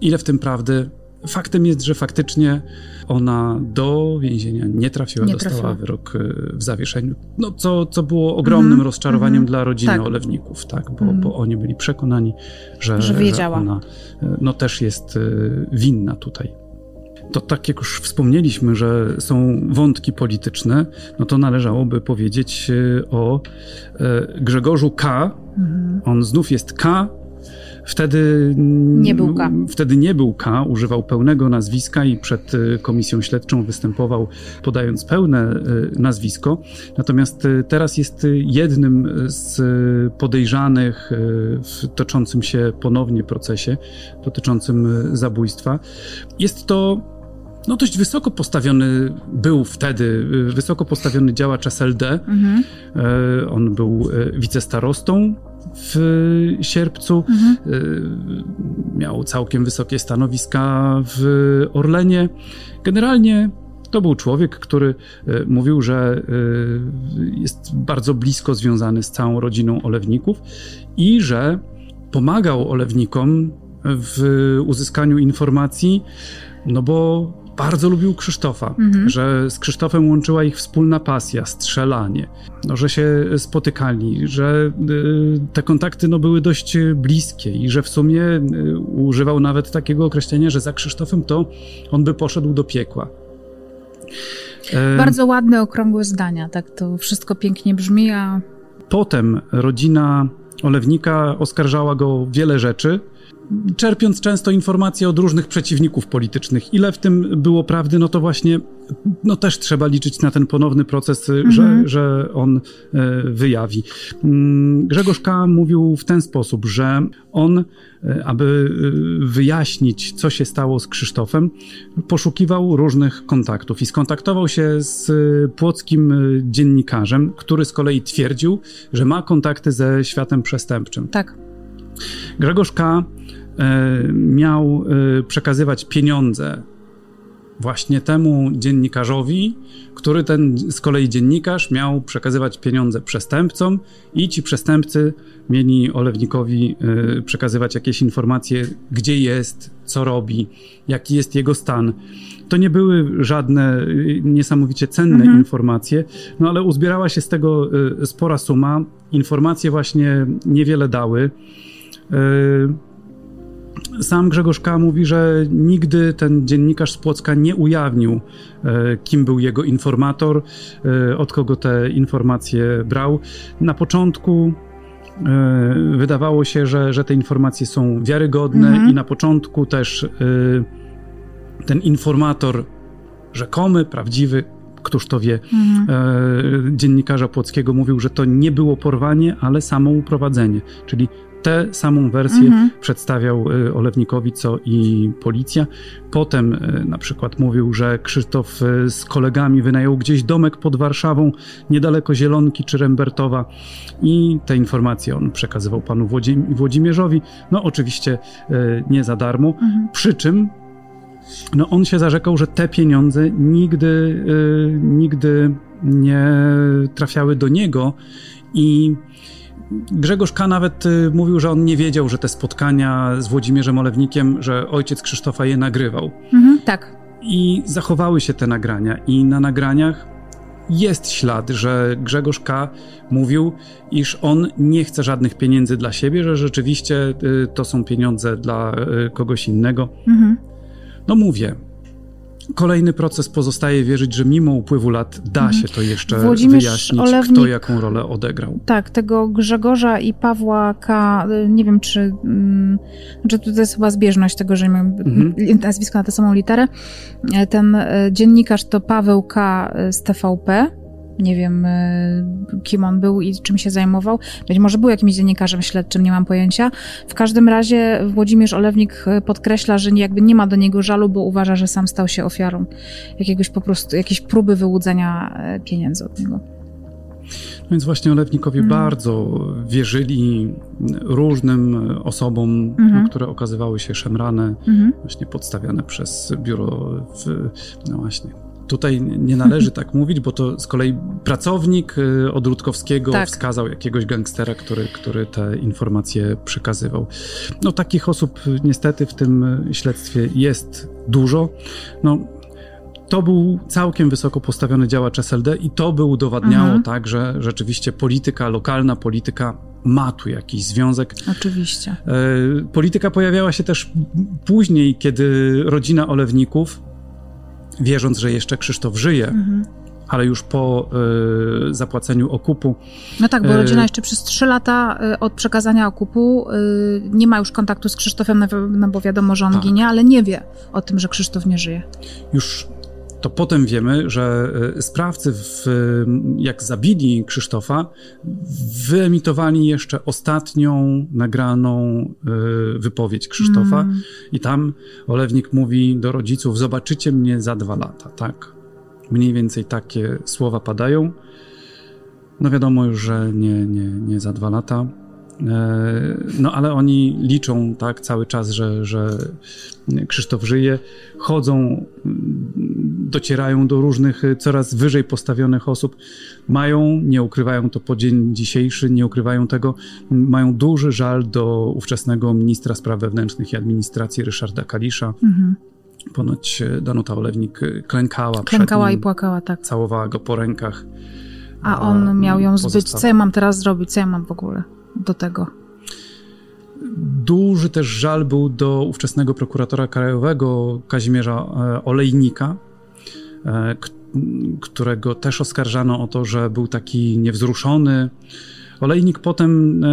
Ile w tym prawdy? Faktem jest, że faktycznie ona do więzienia nie trafiła, nie dostała trafiła. wyrok e, w zawieszeniu, no, co, co było ogromnym mm-hmm, rozczarowaniem mm-hmm, dla rodziny tak. Olewników, tak? Bo, mm. bo oni byli przekonani, że, że, wiedziała. że ona no, też jest winna tutaj to tak jak już wspomnieliśmy, że są wątki polityczne, no to należałoby powiedzieć e, o Grzegorzu K. Mhm. On znów jest K. Wtedy nie był K. Wtedy nie był K, używał pełnego nazwiska i przed y, komisją śledczą występował podając pełne y, nazwisko. Natomiast y, teraz jest jednym z podejrzanych w toczącym się ponownie procesie dotyczącym zabójstwa. Jest to no dość wysoko postawiony był wtedy, wysoko postawiony działacz SLD. Mhm. On był wicestarostą w sierpcu. Mhm. Miał całkiem wysokie stanowiska w Orlenie. Generalnie to był człowiek, który e, mówił, że e, jest bardzo blisko związany z całą rodziną Olewników i że pomagał Olewnikom w uzyskaniu informacji, no bo bardzo lubił Krzysztofa, mhm. że z Krzysztofem łączyła ich wspólna pasja, strzelanie, no, że się spotykali, że y, te kontakty no, były dość bliskie i że w sumie y, używał nawet takiego określenia, że za Krzysztofem to on by poszedł do piekła. Bardzo ładne, okrągłe zdania, tak to wszystko pięknie brzmi, a... Potem rodzina Olewnika oskarżała go o wiele rzeczy, czerpiąc często informacje od różnych przeciwników politycznych. Ile w tym było prawdy, no to właśnie no też trzeba liczyć na ten ponowny proces, mhm. że, że on e, wyjawi. Mm, Grzegorz K. mówił w ten sposób, że on, e, aby wyjaśnić, co się stało z Krzysztofem, poszukiwał różnych kontaktów i skontaktował się z płockim dziennikarzem, który z kolei twierdził, że ma kontakty ze światem przestępczym. Tak. Grzegorz K. E, miał e, przekazywać pieniądze właśnie temu dziennikarzowi, który ten z kolei dziennikarz miał przekazywać pieniądze przestępcom i ci przestępcy mieli Olewnikowi e, przekazywać jakieś informacje, gdzie jest, co robi, jaki jest jego stan. To nie były żadne niesamowicie cenne mhm. informacje, no ale uzbierała się z tego spora suma. Informacje właśnie niewiele dały. Sam Grzegorz K. mówi, że nigdy ten dziennikarz z Płocka nie ujawnił, e, kim był jego informator, e, od kogo te informacje brał. Na początku wydawało się, że, że te informacje są wiarygodne, mhm. i na początku też ten informator rzekomy, prawdziwy, któż to wie, mhm. dziennikarza Płockiego mówił, że to nie było porwanie, ale samo uprowadzenie. Czyli Tę samą wersję mhm. przedstawiał y, Olewnikowi, co i policja. Potem y, na przykład mówił, że Krzysztof y, z kolegami wynajął gdzieś domek pod Warszawą, niedaleko Zielonki czy Rembertowa i te informacje on przekazywał panu Włodzimierzowi. No oczywiście nie za darmo. Mhm. Przy czym no on się zarzekał, że te pieniądze nigdy, nigdy nie trafiały do niego i Grzegorz K. nawet y, mówił, że on nie wiedział, że te spotkania z Włodzimierzem Olewnikiem, że ojciec Krzysztofa je nagrywał. Mhm, tak. I zachowały się te nagrania. I na nagraniach jest ślad, że Grzegorz K. mówił, iż on nie chce żadnych pieniędzy dla siebie, że rzeczywiście y, to są pieniądze dla y, kogoś innego. Mhm. No mówię, Kolejny proces pozostaje wierzyć, że mimo upływu lat da mhm. się to jeszcze Włodzimierz wyjaśnić, Olewnik, kto jaką rolę odegrał. Tak, tego Grzegorza i Pawła K. Nie wiem, czy, czy mm, znaczy to jest chyba zbieżność tego, że mają mhm. nazwisko na tę samą literę. E, ten e, dziennikarz to Paweł K. z TVP nie wiem, e, kim on był i czym się zajmował. Być może był jakimś dziennikarzem śledczym, nie mam pojęcia. W każdym razie Włodzimierz Olewnik e, podkreśla, że jakby nie ma do niego żalu, bo uważa, że sam stał się ofiarą jakiegoś po prostu, jakiejś próby wyłudzenia e, pieniędzy od niego. No więc właśnie Olewnikowie mm. bardzo wierzyli różnym osobom, mm -hmm. które okazywały się szemrane, mm -hmm. właśnie podstawiane przez biuro w, no właśnie, Tutaj nie należy tak mówić, bo to z kolei pracownik y, od Rutkowskiego tak. wskazał jakiegoś gangstera, który, który te informacje przekazywał. No takich osób niestety w tym śledztwie jest dużo. No, to był całkiem wysoko postawiony działacz SLD i to by udowadniało mhm. tak, że rzeczywiście polityka, lokalna polityka ma tu jakiś związek. Oczywiście. Polityka pojawiała się też później, kiedy rodzina Olewników wierząc, że jeszcze Krzysztof żyje, mhm. ale już po y, zapłaceniu okupu. No tak, bo rodzina jeszcze przez trzy lata od przekazania okupu y, nie ma już kontaktu z Krzysztofem, no bo wiadomo, że on tak. ginie, ale nie wie o tym, że Krzysztof nie żyje. Już to potem wiemy, że e, sprawcy, w, jak zabili Krzysztofa, wyemitowali jeszcze ostatnią nagraną e, wypowiedź Krzysztofa mm. i tam Olewnik mówi do rodziców, zobaczycie mnie za dwa lata, tak? Mniej więcej takie słowa padają. No wiadomo już, że nie, nie, nie za dwa lata. E, no ale oni liczą tak cały czas, że, że Krzysztof żyje, chodzą, docierają do różnych, coraz wyżej postawionych osób, mają, nie ukrywają to po dzień dzisiejszy, nie ukrywają tego, mają duży żal do ówczesnego ministra spraw wewnętrznych i administracji Ryszarda Kalisza. Mhm. Ponoć Danuta Olewnik klękała. Klękała nim, i płakała, tak. Całowała go po rękach. A on miał ją zbyć. Co ja mam teraz zrobić? Co ja mam w ogóle? do tego? Duży też żal był do ówczesnego prokuratora krajowego Kazimierza e, Olejnika, którego też oskarżano o to, że był taki niewzruszony. Olejnik potem e,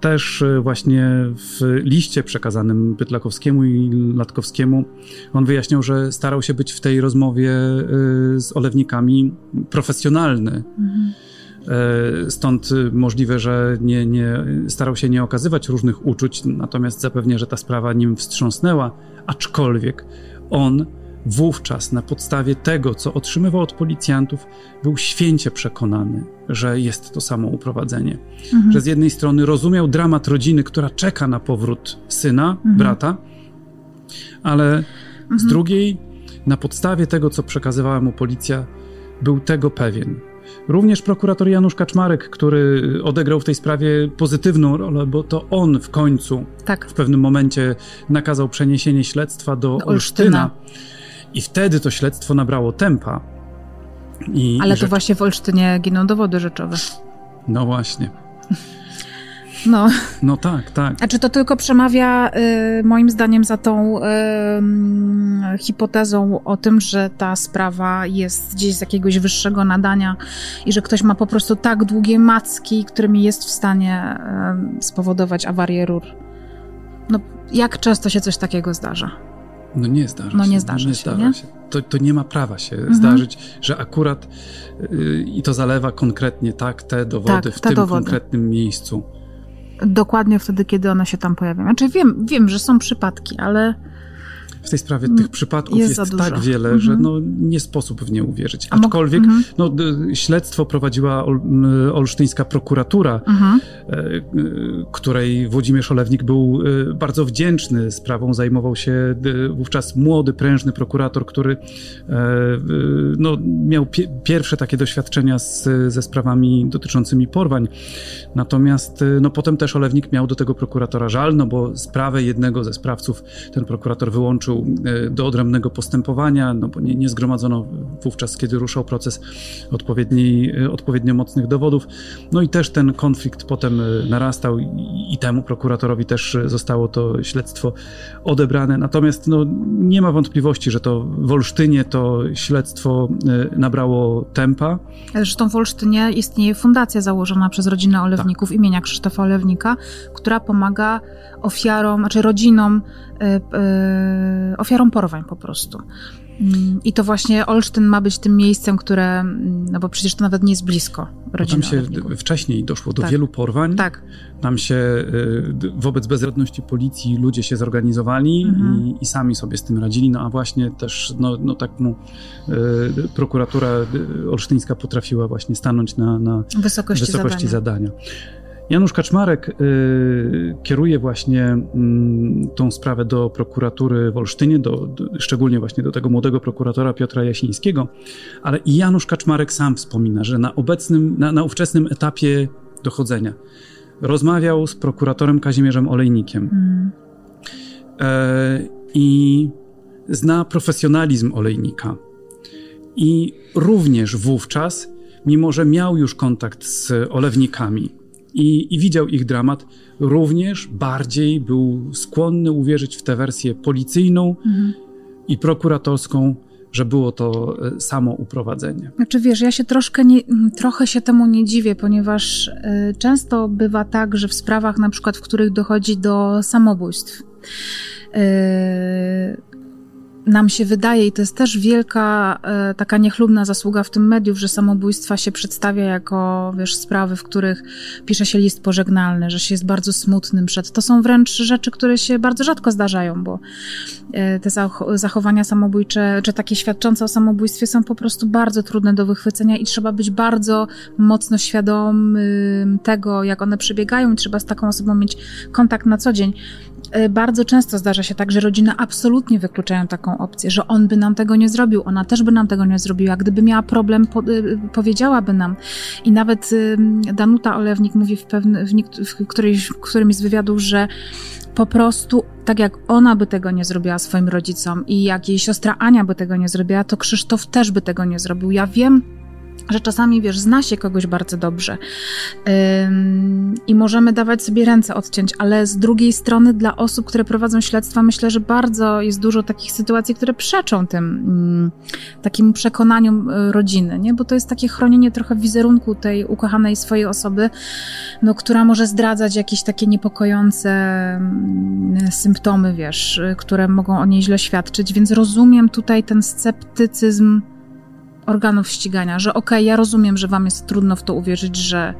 też właśnie w liście przekazanym Pytlakowskiemu i Latkowskiemu, on wyjaśniał, że starał się być w tej rozmowie z olewnikami profesjonalny. Mhm E, stąd możliwe, że nie, nie, starał się nie okazywać różnych uczuć, natomiast zapewnia, że ta sprawa nim wstrząsnęła, aczkolwiek on wówczas na podstawie tego, co otrzymywał od policjantów, był święcie przekonany, że jest to samo uprowadzenie. Mhm. Że z jednej strony rozumiał dramat rodziny, która czeka na powrót syna, mhm. brata, ale mhm. z drugiej, na podstawie tego, co przekazywała mu policja, był tego pewien, Również prokurator Janusz Kaczmarek, który odegrał w tej sprawie pozytywną rolę, bo to on w końcu tak. w pewnym momencie nakazał przeniesienie śledztwa do, do Olsztyna. Olsztyna. I wtedy to śledztwo nabrało tempa. I, Ale i rzecz... to właśnie w Olsztynie giną dowody rzeczowe. No właśnie. No. no tak, tak. A czy to tylko przemawia y, moim zdaniem za tą y, hipotezą o tym, że ta sprawa jest gdzieś z jakiegoś wyższego nadania i że ktoś ma po prostu tak długie macki, którymi jest w stanie y, spowodować awarię rur? No, jak często się coś takiego zdarza? No nie zdarza no, się. Nie zdarza nie się, zdarza nie? się. To, to nie ma prawa się mhm. zdarzyć, że akurat yy, i to zalewa konkretnie tak te dowody tak, w tym dowody. konkretnym miejscu dokładnie wtedy, kiedy one się tam pojawią. Znaczy wiem, wiem, że są przypadki, ale w tej sprawie tych przypadków jest, jest tak wiele, mm -hmm. że no, nie sposób w nie uwierzyć. Aczkolwiek mm -hmm. no, śledztwo prowadziła ol, olsztyńska prokuratura, mm -hmm. której Włodzimierz Olewnik był e, bardzo wdzięczny. Sprawą zajmował się wówczas młody, prężny prokurator, który no, miał pie pierwsze takie doświadczenia z, ze sprawami dotyczącymi porwań. Natomiast no, potem też Olewnik miał do tego prokuratora żal, no bo sprawę jednego ze sprawców ten prokurator wyłączył E, do odrębnego postępowania, no bo nie, nie zgromadzono wówczas, kiedy ruszał proces e, odpowiednio mocnych dowodów. No i też ten konflikt potem e, narastał i, i temu prokuratorowi też zostało to śledztwo odebrane. Natomiast no, nie ma wątpliwości, że to w Olsztynie to śledztwo nabrało tempa. Zresztą w Olsztynie istnieje fundacja założona przez rodzinę Olewników tak. imienia Krzysztofa Olewnika, która pomaga ofiarom, znaczy rodzinom, y, y, ofiarom porwań po prostu. Mm, I to właśnie Olsztyn ma być tym miejscem, które, mm, no bo przecież to nawet nie jest blisko rodziny. Tam się wcześniej doszło do tak. wielu porwań. Tak. Tam się y, wobec bezradności policji ludzie się zorganizowali mhm. i, i, sami sobie z tym radzili, no a właśnie też, no, no tak mu prokuratura olsztyńska potrafiła właśnie stanąć na, na wysokości, wysokości zadania. zadania. Janusz Kaczmarek y, kieruje właśnie y, tą sprawę do prokuratury w Olsztynie, do, do, szczególnie właśnie do tego młodego prokuratora Piotra Jasińskiego, ale i Janusz Kaczmarek sam wspomina, że na obecnym, na, na ówczesnym etapie dochodzenia rozmawiał z prokuratorem Kazimierzem Olejnikiem mm. e, i zna profesjonalizm Olejnika. I również wówczas, mimo że miał już kontakt z olewnikami, i, i widział ich dramat, również bardziej był skłonny uwierzyć w tę wersję policyjną mhm. i prokuratorską że było to e, samo uprowadzenie. Znaczy wiesz, ja się troszkę nie, trochę się temu nie dziwię, ponieważ y, często bywa tak, że w sprawach na przykład, w których dochodzi do samobójstw, y, nam się wydaje, i to jest też wielka, e, taka niechlubna zasługa w tym mediów, że samobójstwa się przedstawia jako, wiesz, sprawy, w których pisze się list pożegnalny, że się jest bardzo smutnym przed. To są wręcz rzeczy, które się bardzo rzadko zdarzają, bo e, te zachowania samobójcze, czy takie świadczące o samobójstwie są po prostu bardzo trudne do wychwycenia i trzeba być bardzo mocno świadomym tego, jak one przebiegają i trzeba z taką osobą mieć kontakt na co dzień. E, bardzo często zdarza się tak, że rodziny absolutnie wykluczają taką opcję, że on by nam tego nie zrobił, ona też by nam tego nie zrobiła. Gdyby miała problem, po, e, powiedziałaby nam. I nawet Danuta Olewnik mówi w, pewny, w, w, w którymś z wywiadów, że po prostu, tak jak ona by tego nie zrobiła swoim rodzicom i jak jej siostra Ania by tego nie zrobiła, to Krzysztof też by tego nie zrobił. Ja wiem, że czasami, wiesz, zna się kogoś bardzo dobrze ym, i możemy dawać sobie ręce odciąć, ale z drugiej strony dla osób, które prowadzą śledztwa, myślę, że bardzo jest dużo takich sytuacji, które przeczą tym ym, takim przekonaniom y, rodziny, nie? Bo to jest takie chronienie trochę wizerunku tej ukochanej swojej osoby, no, która może zdradzać jakieś takie niepokojące ym, symptomy, wiesz, y, które mogą o niej źle świadczyć, więc rozumiem tutaj ten sceptycyzm organów ścigania, że okej, okay, ja rozumiem, że wam jest trudno w to uwierzyć, że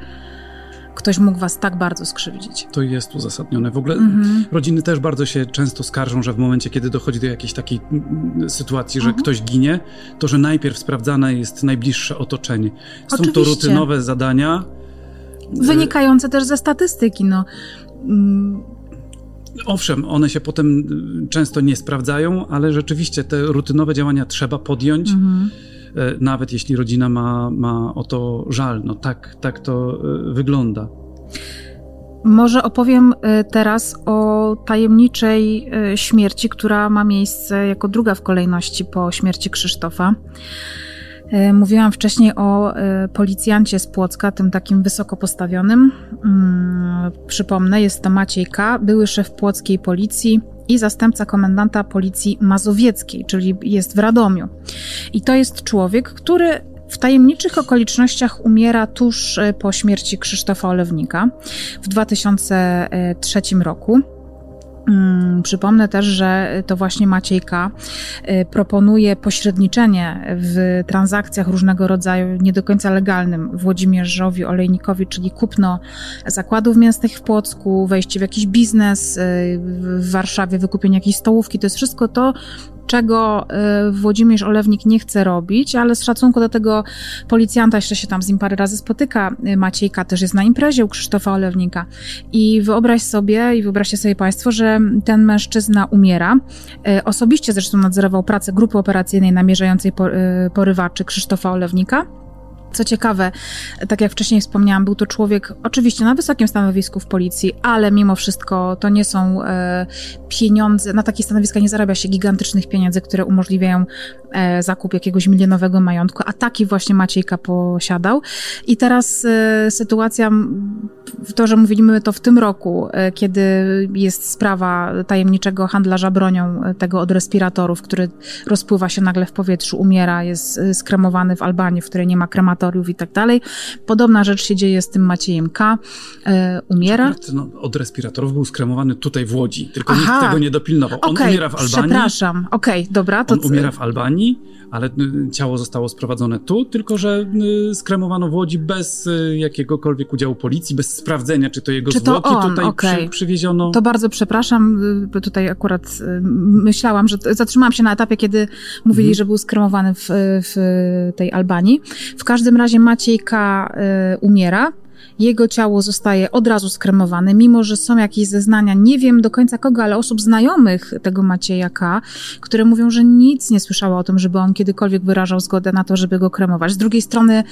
ktoś mógł was tak bardzo skrzywdzić. To jest uzasadnione. W ogóle mhm. rodziny też bardzo się często skarżą, że w momencie, kiedy dochodzi do jakiejś takiej mm, sytuacji, że mhm. ktoś ginie, to że najpierw sprawdzane jest najbliższe otoczenie. Są Oczywiście. to rutynowe zadania. Wynikające też ze statystyki, no. Mm. Owszem, one się potem często nie sprawdzają, ale rzeczywiście te rutynowe działania trzeba podjąć. Mhm nawet jeśli rodzina ma, ma o to żal. No tak, tak to e, wygląda. Może opowiem e, teraz o tajemniczej śmierci, która ma miejsce jako druga w kolejności po śmierci Krzysztofa. Mówiłam wcześniej o policjancie z Płocka, tym takim wysoko postawionym. Mm, przypomnę, jest to Maciej K., były szef płockiej policji, i zastępca komendanta policji mazowieckiej, czyli jest w Radomiu. I to jest człowiek, który w tajemniczych okolicznościach umiera tuż e, po śmierci Krzysztofa Olewnika w 2003 roku. Mm, przypomnę też, że to właśnie Maciejka y, proponuje pośredniczenie w transakcjach różnego rodzaju nie do końca legalnym Włodzimierzowi Olejnikowi, czyli kupno zakładów mięsnych w Płocku, wejście w jakiś biznes y, w Warszawie, wykupienie jakiejś stołówki. To jest wszystko to, czego y, Włodzimierz Olewnik nie chce robić, ale z szacunku do tego policjanta, jeszcze się tam z nim parę razy spotyka, y, Maciejka też jest na imprezie u Krzysztofa Olewnika. I wyobraź sobie, i wyobraźcie sobie Państwo, że ten mężczyzna umiera. Y, osobiście zresztą nadzorował pracę grupy operacyjnej namierzającej porywaczy Krzysztofa Olewnika. Co ciekawe, tak jak wcześniej wspomniałam, był to człowiek oczywiście na wysokim stanowisku w policji, ale mimo wszystko to nie są e, pieniądze, na takie stanowiska nie zarabia się gigantycznych pieniędzy, które umożliwiają e, zakup jakiegoś milionowego majątku, a taki właśnie Maciejka posiadał. I teraz e, sytuacja, to, że mówimy to w tym roku, e, kiedy jest sprawa tajemniczego handlarza bronią, e, tego od respiratorów, który rozpływa się nagle w powietrzu, umiera, jest e, skremowany w Albanii, w której nie ma krematorium, respiratoriów i tak dalej. Podobna rzecz się dzieje z tym Maciejem K. E, umiera. No, od respiratorów był skremowany tutaj w Łodzi, tylko Aha. nikt tego nie dopilnował. On okay, umiera w Albanii. Przepraszam, okej, okay, dobra. To... On umiera w Albanii, ale y, ciało zostało sprowadzone tu, tylko że y, skremowano w Łodzi bez y, jakiegokolwiek udziału policji, bez sprawdzenia, czy to jego czy zwłoki to on? tutaj okay. przy, przywieziono. To bardzo przepraszam, bo tutaj akurat myślałam, że zatrzymałam się na etapie, kiedy mówili, mhm. że był skremowany w, w tej Albanii. W każdym razie Maciejka umiera jego ciało zostaje od razu skremowane, mimo że są jakieś zeznania, nie wiem do końca kogo, ale osób znajomych tego Macieja K., które mówią, że nic nie słyszała o tym, żeby on kiedykolwiek wyrażał zgodę na to, żeby go kremować. Z drugiej strony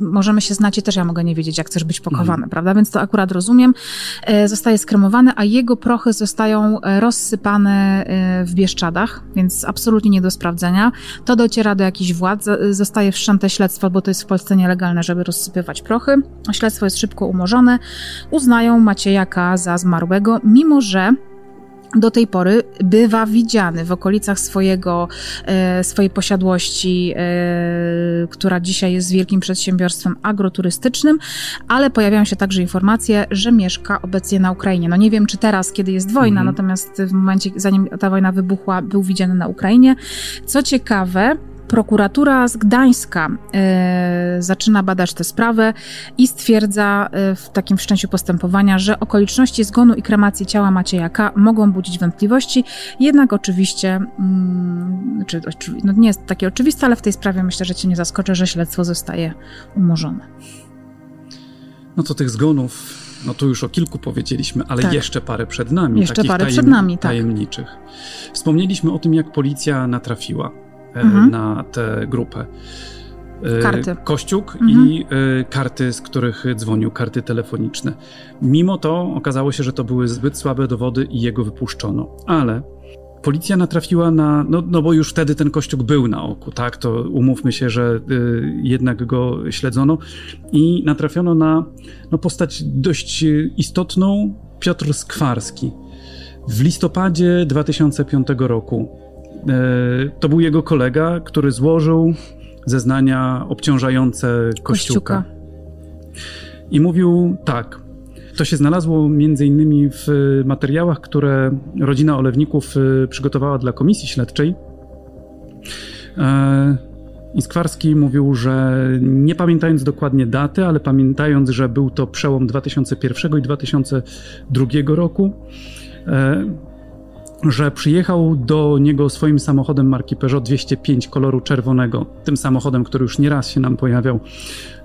możemy się znać i też ja mogę nie wiedzieć, jak chcesz być pochowany, mm. prawda? Więc to akurat rozumiem. E, zostaje skremowany, a jego prochy zostają e, rozsypane e, w Bieszczadach, więc absolutnie nie do sprawdzenia. To dociera do jakichś władz, zostaje wszczęte śledztwo, bo to jest w Polsce nielegalne, żeby rozsypywać prochy. Śledztwo jest szybko umorzone. Uznają Maciejaka za zmarłego, mimo że do tej pory bywa widziany w okolicach swojego, e, swojej posiadłości, e, która dzisiaj jest wielkim przedsiębiorstwem agroturystycznym, ale pojawiają się także informacje, że mieszka obecnie na Ukrainie. No nie wiem, czy teraz, kiedy jest wojna, mhm. natomiast w momencie, zanim ta wojna wybuchła, był widziany na Ukrainie. Co ciekawe, Prokuratura z Gdańska y, zaczyna badać tę sprawę i stwierdza y, w takim wszczęciu postępowania, że okoliczności zgonu i kremacji ciała Macieja K. mogą budzić wątpliwości, jednak oczywiście, y, czy, no nie jest takie oczywiste, ale w tej sprawie myślę, że cię nie zaskoczę, że śledztwo zostaje umorzone. No to tych zgonów no to już o kilku powiedzieliśmy, ale tak. jeszcze parę przed nami. Jeszcze parę przed nami, tak. Tajemniczych. Wspomnieliśmy o tym, jak policja natrafiła E, mhm. na tę grupę. E, karty. Kościóg mhm. i e, karty, z których dzwonił, karty telefoniczne. Mimo to okazało się, że to były zbyt słabe dowody i jego wypuszczono. Ale policja natrafiła na, no, no bo już wtedy ten Kościóg był na oku, tak, to umówmy się, że y, jednak go śledzono i natrafiono na no, postać dość istotną, Piotr Skwarski. W listopadzie 2005 roku E, to był jego kolega, który złożył zeznania obciążające Kościuka. Kościuka. I mówił tak. To się znalazło między innymi w materiałach, które rodzina Olewników e, przygotowała dla komisji śledczej. E, I Skwarski mówił, że nie pamiętając dokładnie daty, ale pamiętając, że był to przełom 2001 i 2002 roku, że przyjechał do niego swoim samochodem marki Peugeot 205 koloru czerwonego, tym samochodem, który już nieraz się nam pojawiał,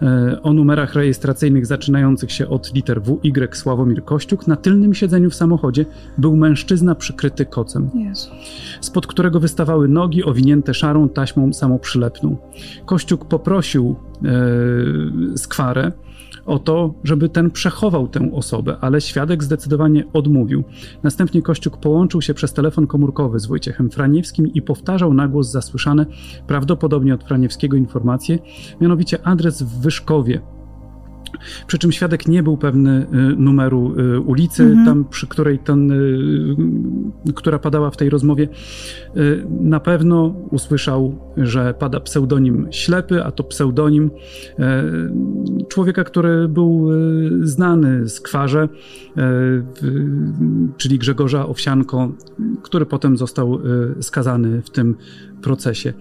e, o numerach rejestracyjnych zaczynających się od liter WY Sławomir Kościuk. Na tylnym siedzeniu w samochodzie był mężczyzna przykryty kocem, Jezu. spod którego wystawały nogi owinięte szarą taśmą samoprzylepną. Kościuk poprosił e, skwarę, o to, żeby ten przechował tę osobę, ale świadek zdecydowanie odmówił. Następnie Kościuk połączył się przez telefon komórkowy z Wojciechem Franiewskim i powtarzał na głos zasłyszane, prawdopodobnie od Franiewskiego informacje, mianowicie adres w Wyszkowie, przy czym świadek nie był pewny y, numeru y, ulicy, mhm. tam przy której ten, y, która padała w tej rozmowie. Na pewno usłyszał, że pada pseudonim ślepy, a to pseudonim człowieka, który był znany z kwarze, czyli Grzegorza Owsianko, który potem został skazany w tym procesie.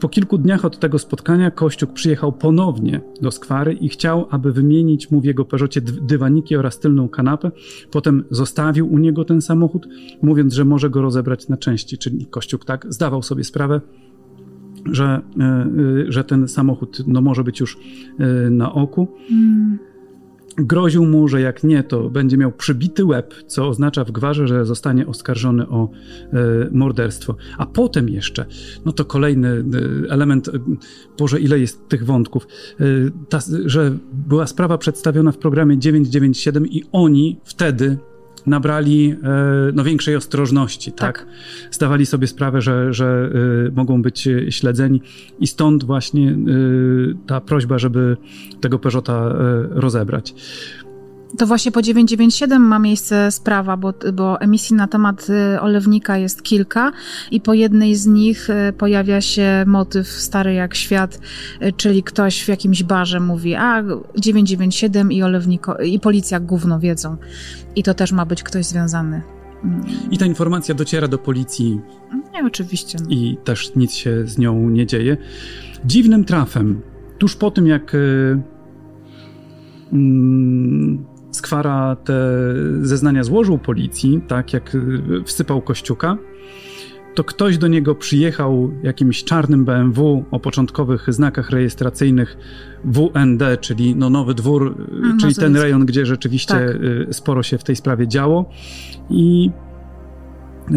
Po kilku dniach od tego spotkania Kościuk przyjechał ponownie do skwary i chciał, aby wymienić mu w jego Peugeotie dywaniki oraz tylną kanapę. Potem zostawił u niego ten samochód, mówiąc, że może go rozebrać na części. Czyli Kościuk tak zdawał sobie sprawę, że, e, e, że ten samochód no, może być już e, na oku. Mm. Groził mu, że jak nie, to będzie miał przybity łeb, co oznacza w gwarze, że zostanie oskarżony o e, morderstwo. A potem jeszcze, no to kolejny e, element, e, Boże, ile jest tych wątków, ta, że była sprawa przedstawiona w programie 997 i oni wtedy nabrali e, no, większej ostrożności, tak? tak? Zdawali sobie sprawę, że, że e, mogą być śledzeni i stąd właśnie e, ta prośba, żeby tego Peugeota rozebrać. To właśnie po 997 ma miejsce sprawa, bo, bo emisji na temat y, olewnika jest kilka i po jednej z nich y, pojawia się motyw stary jak świat, y, czyli ktoś w jakimś barze mówi, a 997 i olewniko, i policja gówno wiedzą. I to też ma być ktoś związany. I ta informacja dociera do policji. Nie, oczywiście. No. I też nic się z nią nie dzieje. Dziwnym trafem, tuż po tym jak mm, Skwara te zeznania złożył policji, tak jak y, wsypał Kościuka, to ktoś do niego przyjechał jakimś czarnym BMW o początkowych znakach rejestracyjnych WND, czyli no Nowy Dwór, A, czyli ten rejon, gdzie rzeczywiście tak. Y, sporo się w tej sprawie działo i y,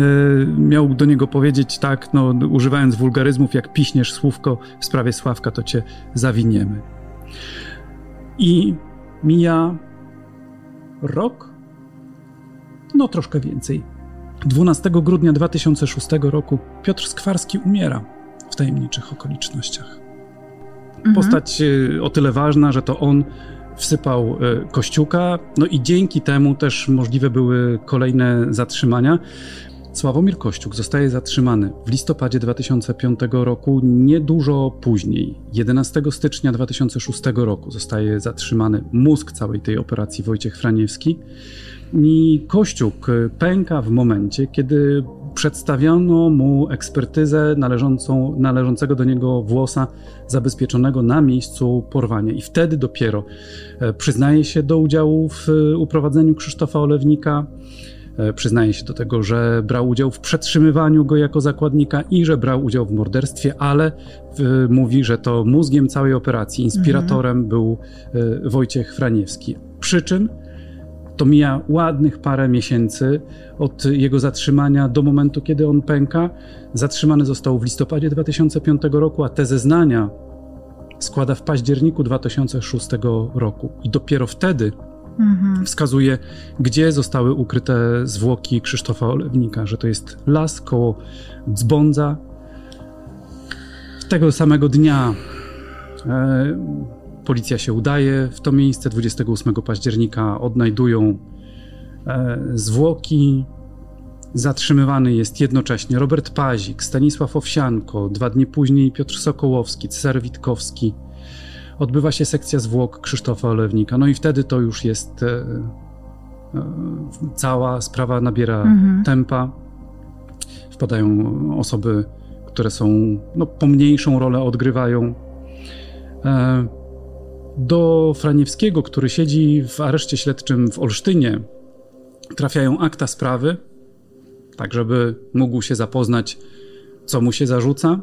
miał do niego powiedzieć tak, no, używając wulgaryzmów, jak piśniesz słówko w sprawie Sławka, to cię zawiniemy. I mija rok? No troszkę więcej. 12 grudnia 2006 roku Piotr Skwarski umiera w tajemniczych okolicznościach. Mhm. Postać y, o tyle ważna, że to on wsypał Kościuka, no i dzięki temu też możliwe były kolejne zatrzymania. Sławomir Kościuk zostaje zatrzymany w listopadzie 2005 roku, niedużo później. 11 stycznia 2006 roku zostaje zatrzymany mózg całej tej operacji Wojciech Franiewski. I Kościuk pęka w momencie, kiedy przedstawiono mu ekspertyzę należącą, należącego do niego włosa zabezpieczonego na miejscu porwania. I wtedy dopiero e, przyznaje się do udziału w uprowadzeniu Krzysztofa Olewnika E, przyznaje się do tego, że brał udział w przetrzymywaniu go jako zakładnika i że brał udział w morderstwie, ale mówi, że to mózgiem całej operacji, inspiratorem mhm. był e, Wojciech Franiewski. Przy czym to mija ładnych parę miesięcy od jego zatrzymania do momentu, kiedy on pęka. Zatrzymany został w listopadzie 2005 roku, a te zeznania składa w październiku 2006 roku. I dopiero wtedy mhm. wskazuje, gdzie zostały ukryte zwłoki Krzysztofa Olewnika, że to jest las koło Dzbądza. Tego samego dnia e, policja się udaje w to miejsce. 28 października odnajdują e, zwłoki. Zatrzymywany jest jednocześnie Robert Pazik, Stanisław Owsianko, dwa dni później Piotr Sokołowski, Cezary Witkowski odbywa się sekcja zwłok Krzysztofa Olewnika. No i wtedy to już jest. E, e, cała sprawa nabiera mhm. tempa. Wpadają osoby, które są no, pomniejszą rolę odgrywają. E, do Franiewskiego, który siedzi w areszcie śledczym w Olsztynie, trafiają akta sprawy, tak żeby mógł się zapoznać, co mu się zarzuca.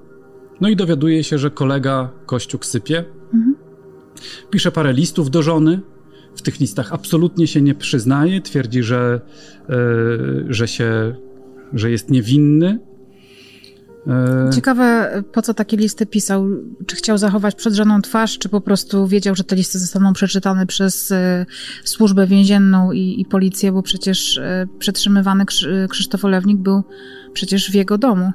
No i dowiaduje się, że kolega Kościuk sypie. Pisze parę listów do żony. W tych listach absolutnie się nie przyznaje. Twierdzi, że, yy, że, się, że jest niewinny. E, Ciekawe, po co takie listy pisał? Czy chciał zachować przed żoną twarz, czy po prostu wiedział, że te listy zostaną przeczytane przez e, służbę więzienną i, i policję, bo przecież e, przetrzymywany Krzysztof Olewnik był przecież w jego domu.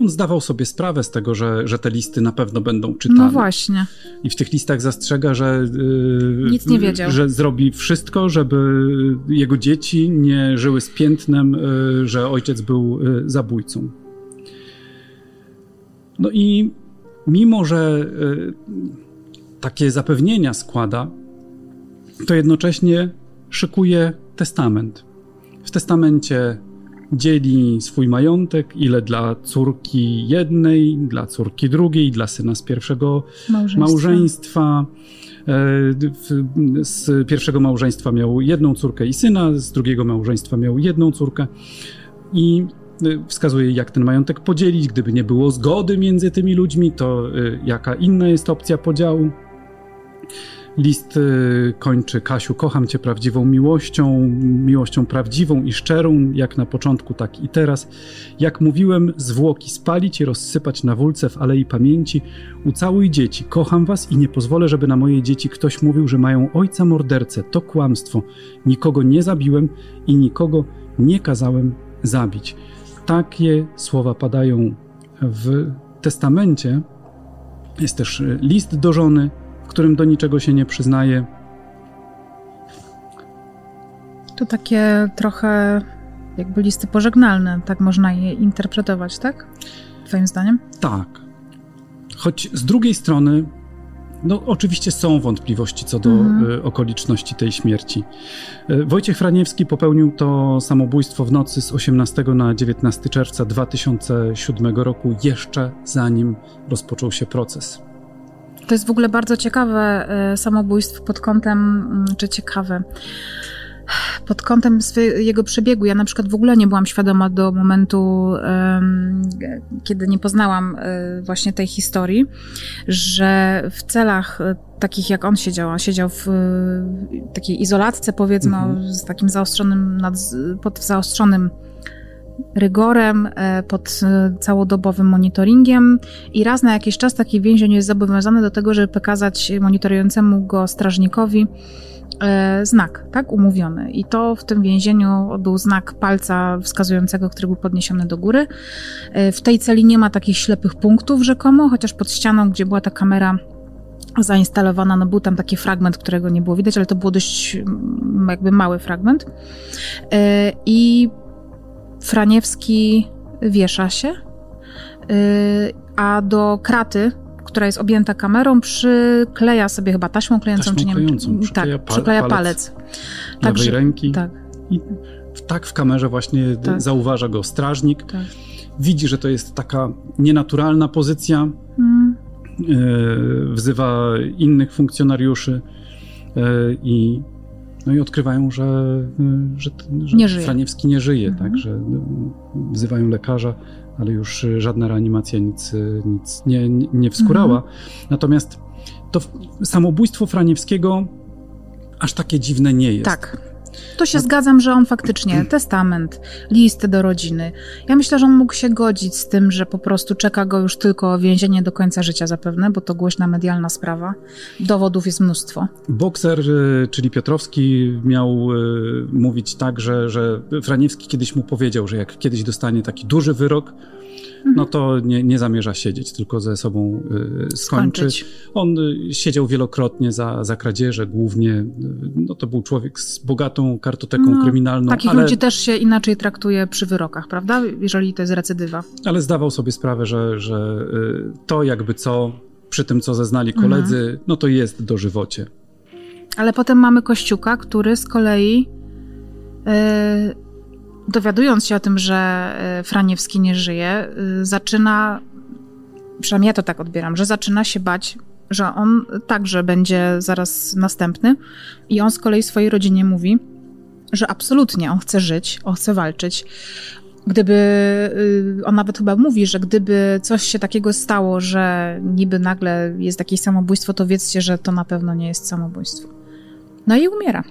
On zdawał sobie sprawę z tego, że, że te listy na pewno będą czytane. No właśnie. I w tych listach zastrzega, że. Yy, Nic nie wiedział. Że zrobi wszystko, żeby jego dzieci nie żyły z piętnem, yy, że ojciec był yy, zabójcą. No i mimo, że y, takie zapewnienia składa, to jednocześnie szykuje testament. W testamencie dzieli swój majątek, ile dla córki jednej, dla córki drugiej, dla syna z pierwszego małżeństwa. małżeństwa. E, z pierwszego małżeństwa miał jedną córkę i syna, z drugiego małżeństwa miał jedną córkę. I wskazuje, jak ten majątek podzielić. Gdyby nie było zgody między tymi ludźmi, to y, jaka inna jest opcja podziału. List y, kończy Kasiu, kocham cię prawdziwą miłością, miłością prawdziwą i szczerą, jak na początku, tak i teraz. Jak mówiłem, zwłoki spalić i rozsypać na wólce w Alei Pamięci. Ucałuj dzieci, kocham was i nie pozwolę, żeby na moje dzieci ktoś mówił, że mają ojca mordercę. To kłamstwo. Nikogo nie zabiłem i nikogo nie kazałem zabić. Takie słowa padają w testamencie. Jest też list do żony, w którym do niczego się nie przyznaje. To takie trochę jakby listy pożegnalne, tak można je interpretować, tak? Twoim zdaniem? Tak. Choć z drugiej strony no, oczywiście są wątpliwości co do mhm. Y, okoliczności tej śmierci. Y, Wojciech Franiewski popełnił to samobójstwo w nocy z 18 na 19 czerwca 2007 roku, jeszcze zanim rozpoczął się proces. To jest w ogóle bardzo ciekawe y, samobójstwo pod kątem, mm, czy ciekawe pod kątem jego przebiegu. Ja na przykład w ogóle nie byłam świadoma do momentu, kiedy nie poznałam e, właśnie tej historii, że w celach e, takich jak on siedział, on siedział w takiej izolatce powiedzmy mhm. z takim zaostrzonym, nad, pod zaostrzonym rygorem, e, pod całodobowym monitoringiem i raz na jakiś czas taki więzień jest zobowiązany do tego, żeby pokazać monitorującemu go strażnikowi, E, znak, tak, umówiony. I to w tym więzieniu był znak palca wskazującego, który był podniesiony do góry. E, w tej celi nie ma takich ślepych punktów rzekomo, chociaż pod ścianą, gdzie była ta kamera zainstalowana, no był tam taki fragment, którego nie było widać, ale to był dość mm, jakby mały fragment. E, I Franiewski wiesza się, e, a do kraty, która jest objęta kamerą, przykleja sobie chyba taśmą klejącą, taśmą czy nie klejącą, wiem. Przykleja tak, przykleja palec. palec lewej ręki. Tak. I tak w kamerze właśnie tak. zauważa go strażnik. Tak. Widzi, że to jest taka nienaturalna pozycja. Hmm. wzywa innych funkcjonariuszy e, i no i odkrywają, że, że, że nie Franiewski nie żyje, mhm. tak, że wzywają lekarza, ale już żadna reanimacja nic, nic nie, nie wskurała. Mhm. Natomiast to samobójstwo Franiewskiego aż takie dziwne nie jest. Tak. To się zgadzam, że on faktycznie testament, listy do rodziny. Ja myślę, że on mógł się godzić z tym, że po prostu czeka go już tylko więzienie do końca życia zapewne, bo to głośna medialna sprawa. Dowodów jest mnóstwo. Bokser, e, czyli Piotrowski, miał e, mówić tak, że, że Franiewski kiedyś mu powiedział, że jak kiedyś dostanie taki duży wyrok, no to nie, nie zamierza siedzieć, tylko ze sobą y, skończy. Skończyć. On y, siedział wielokrotnie za, za kradzieże, głównie, y, no to był człowiek z bogatą kartoteką no, kryminalną. Takich ale, ludzi też się inaczej traktuje przy wyrokach, prawda? Jeżeli to jest recydywa. Ale zdawał sobie sprawę, że, że to jakby co, przy tym co zeznali koledzy, mhm. no to jest dożywocie. Ale potem mamy Kościuka, który z kolei dowiadując się o tym, że e, Franiewski nie żyje, e, zaczyna, przynajmniej ja to tak odbieram, że zaczyna się bać, że on także będzie zaraz następny. I on z kolei swojej rodzinie mówi, że absolutnie on chce żyć, on chce walczyć. Gdyby, y, on nawet chyba mówi, że gdyby coś się takiego stało, że niby nagle jest jakieś samobójstwo, to wiedzcie, że to na pewno nie jest samobójstwo. No i umiera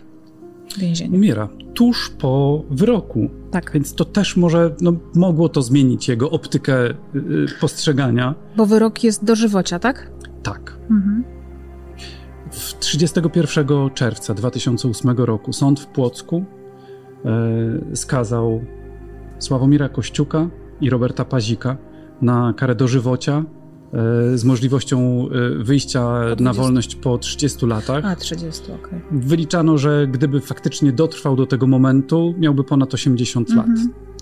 Umiera tuż po wyroku. Tak. Więc to też może, no, mogło to zmienić jego optykę y, postrzegania. Bo wyrok jest dożywocia, tak? Tak. Mhm. W 31 czerwca 2008 roku sąd w Płocku e, skazał Sławomira Kościuka i Roberta Pazika na karę dożywocia z możliwością e, wyjścia na wolność po 30 latach. A, 30, okej. Okay. Wyliczano, że gdyby faktycznie dotrwał do tego momentu, miałby ponad 80 lat.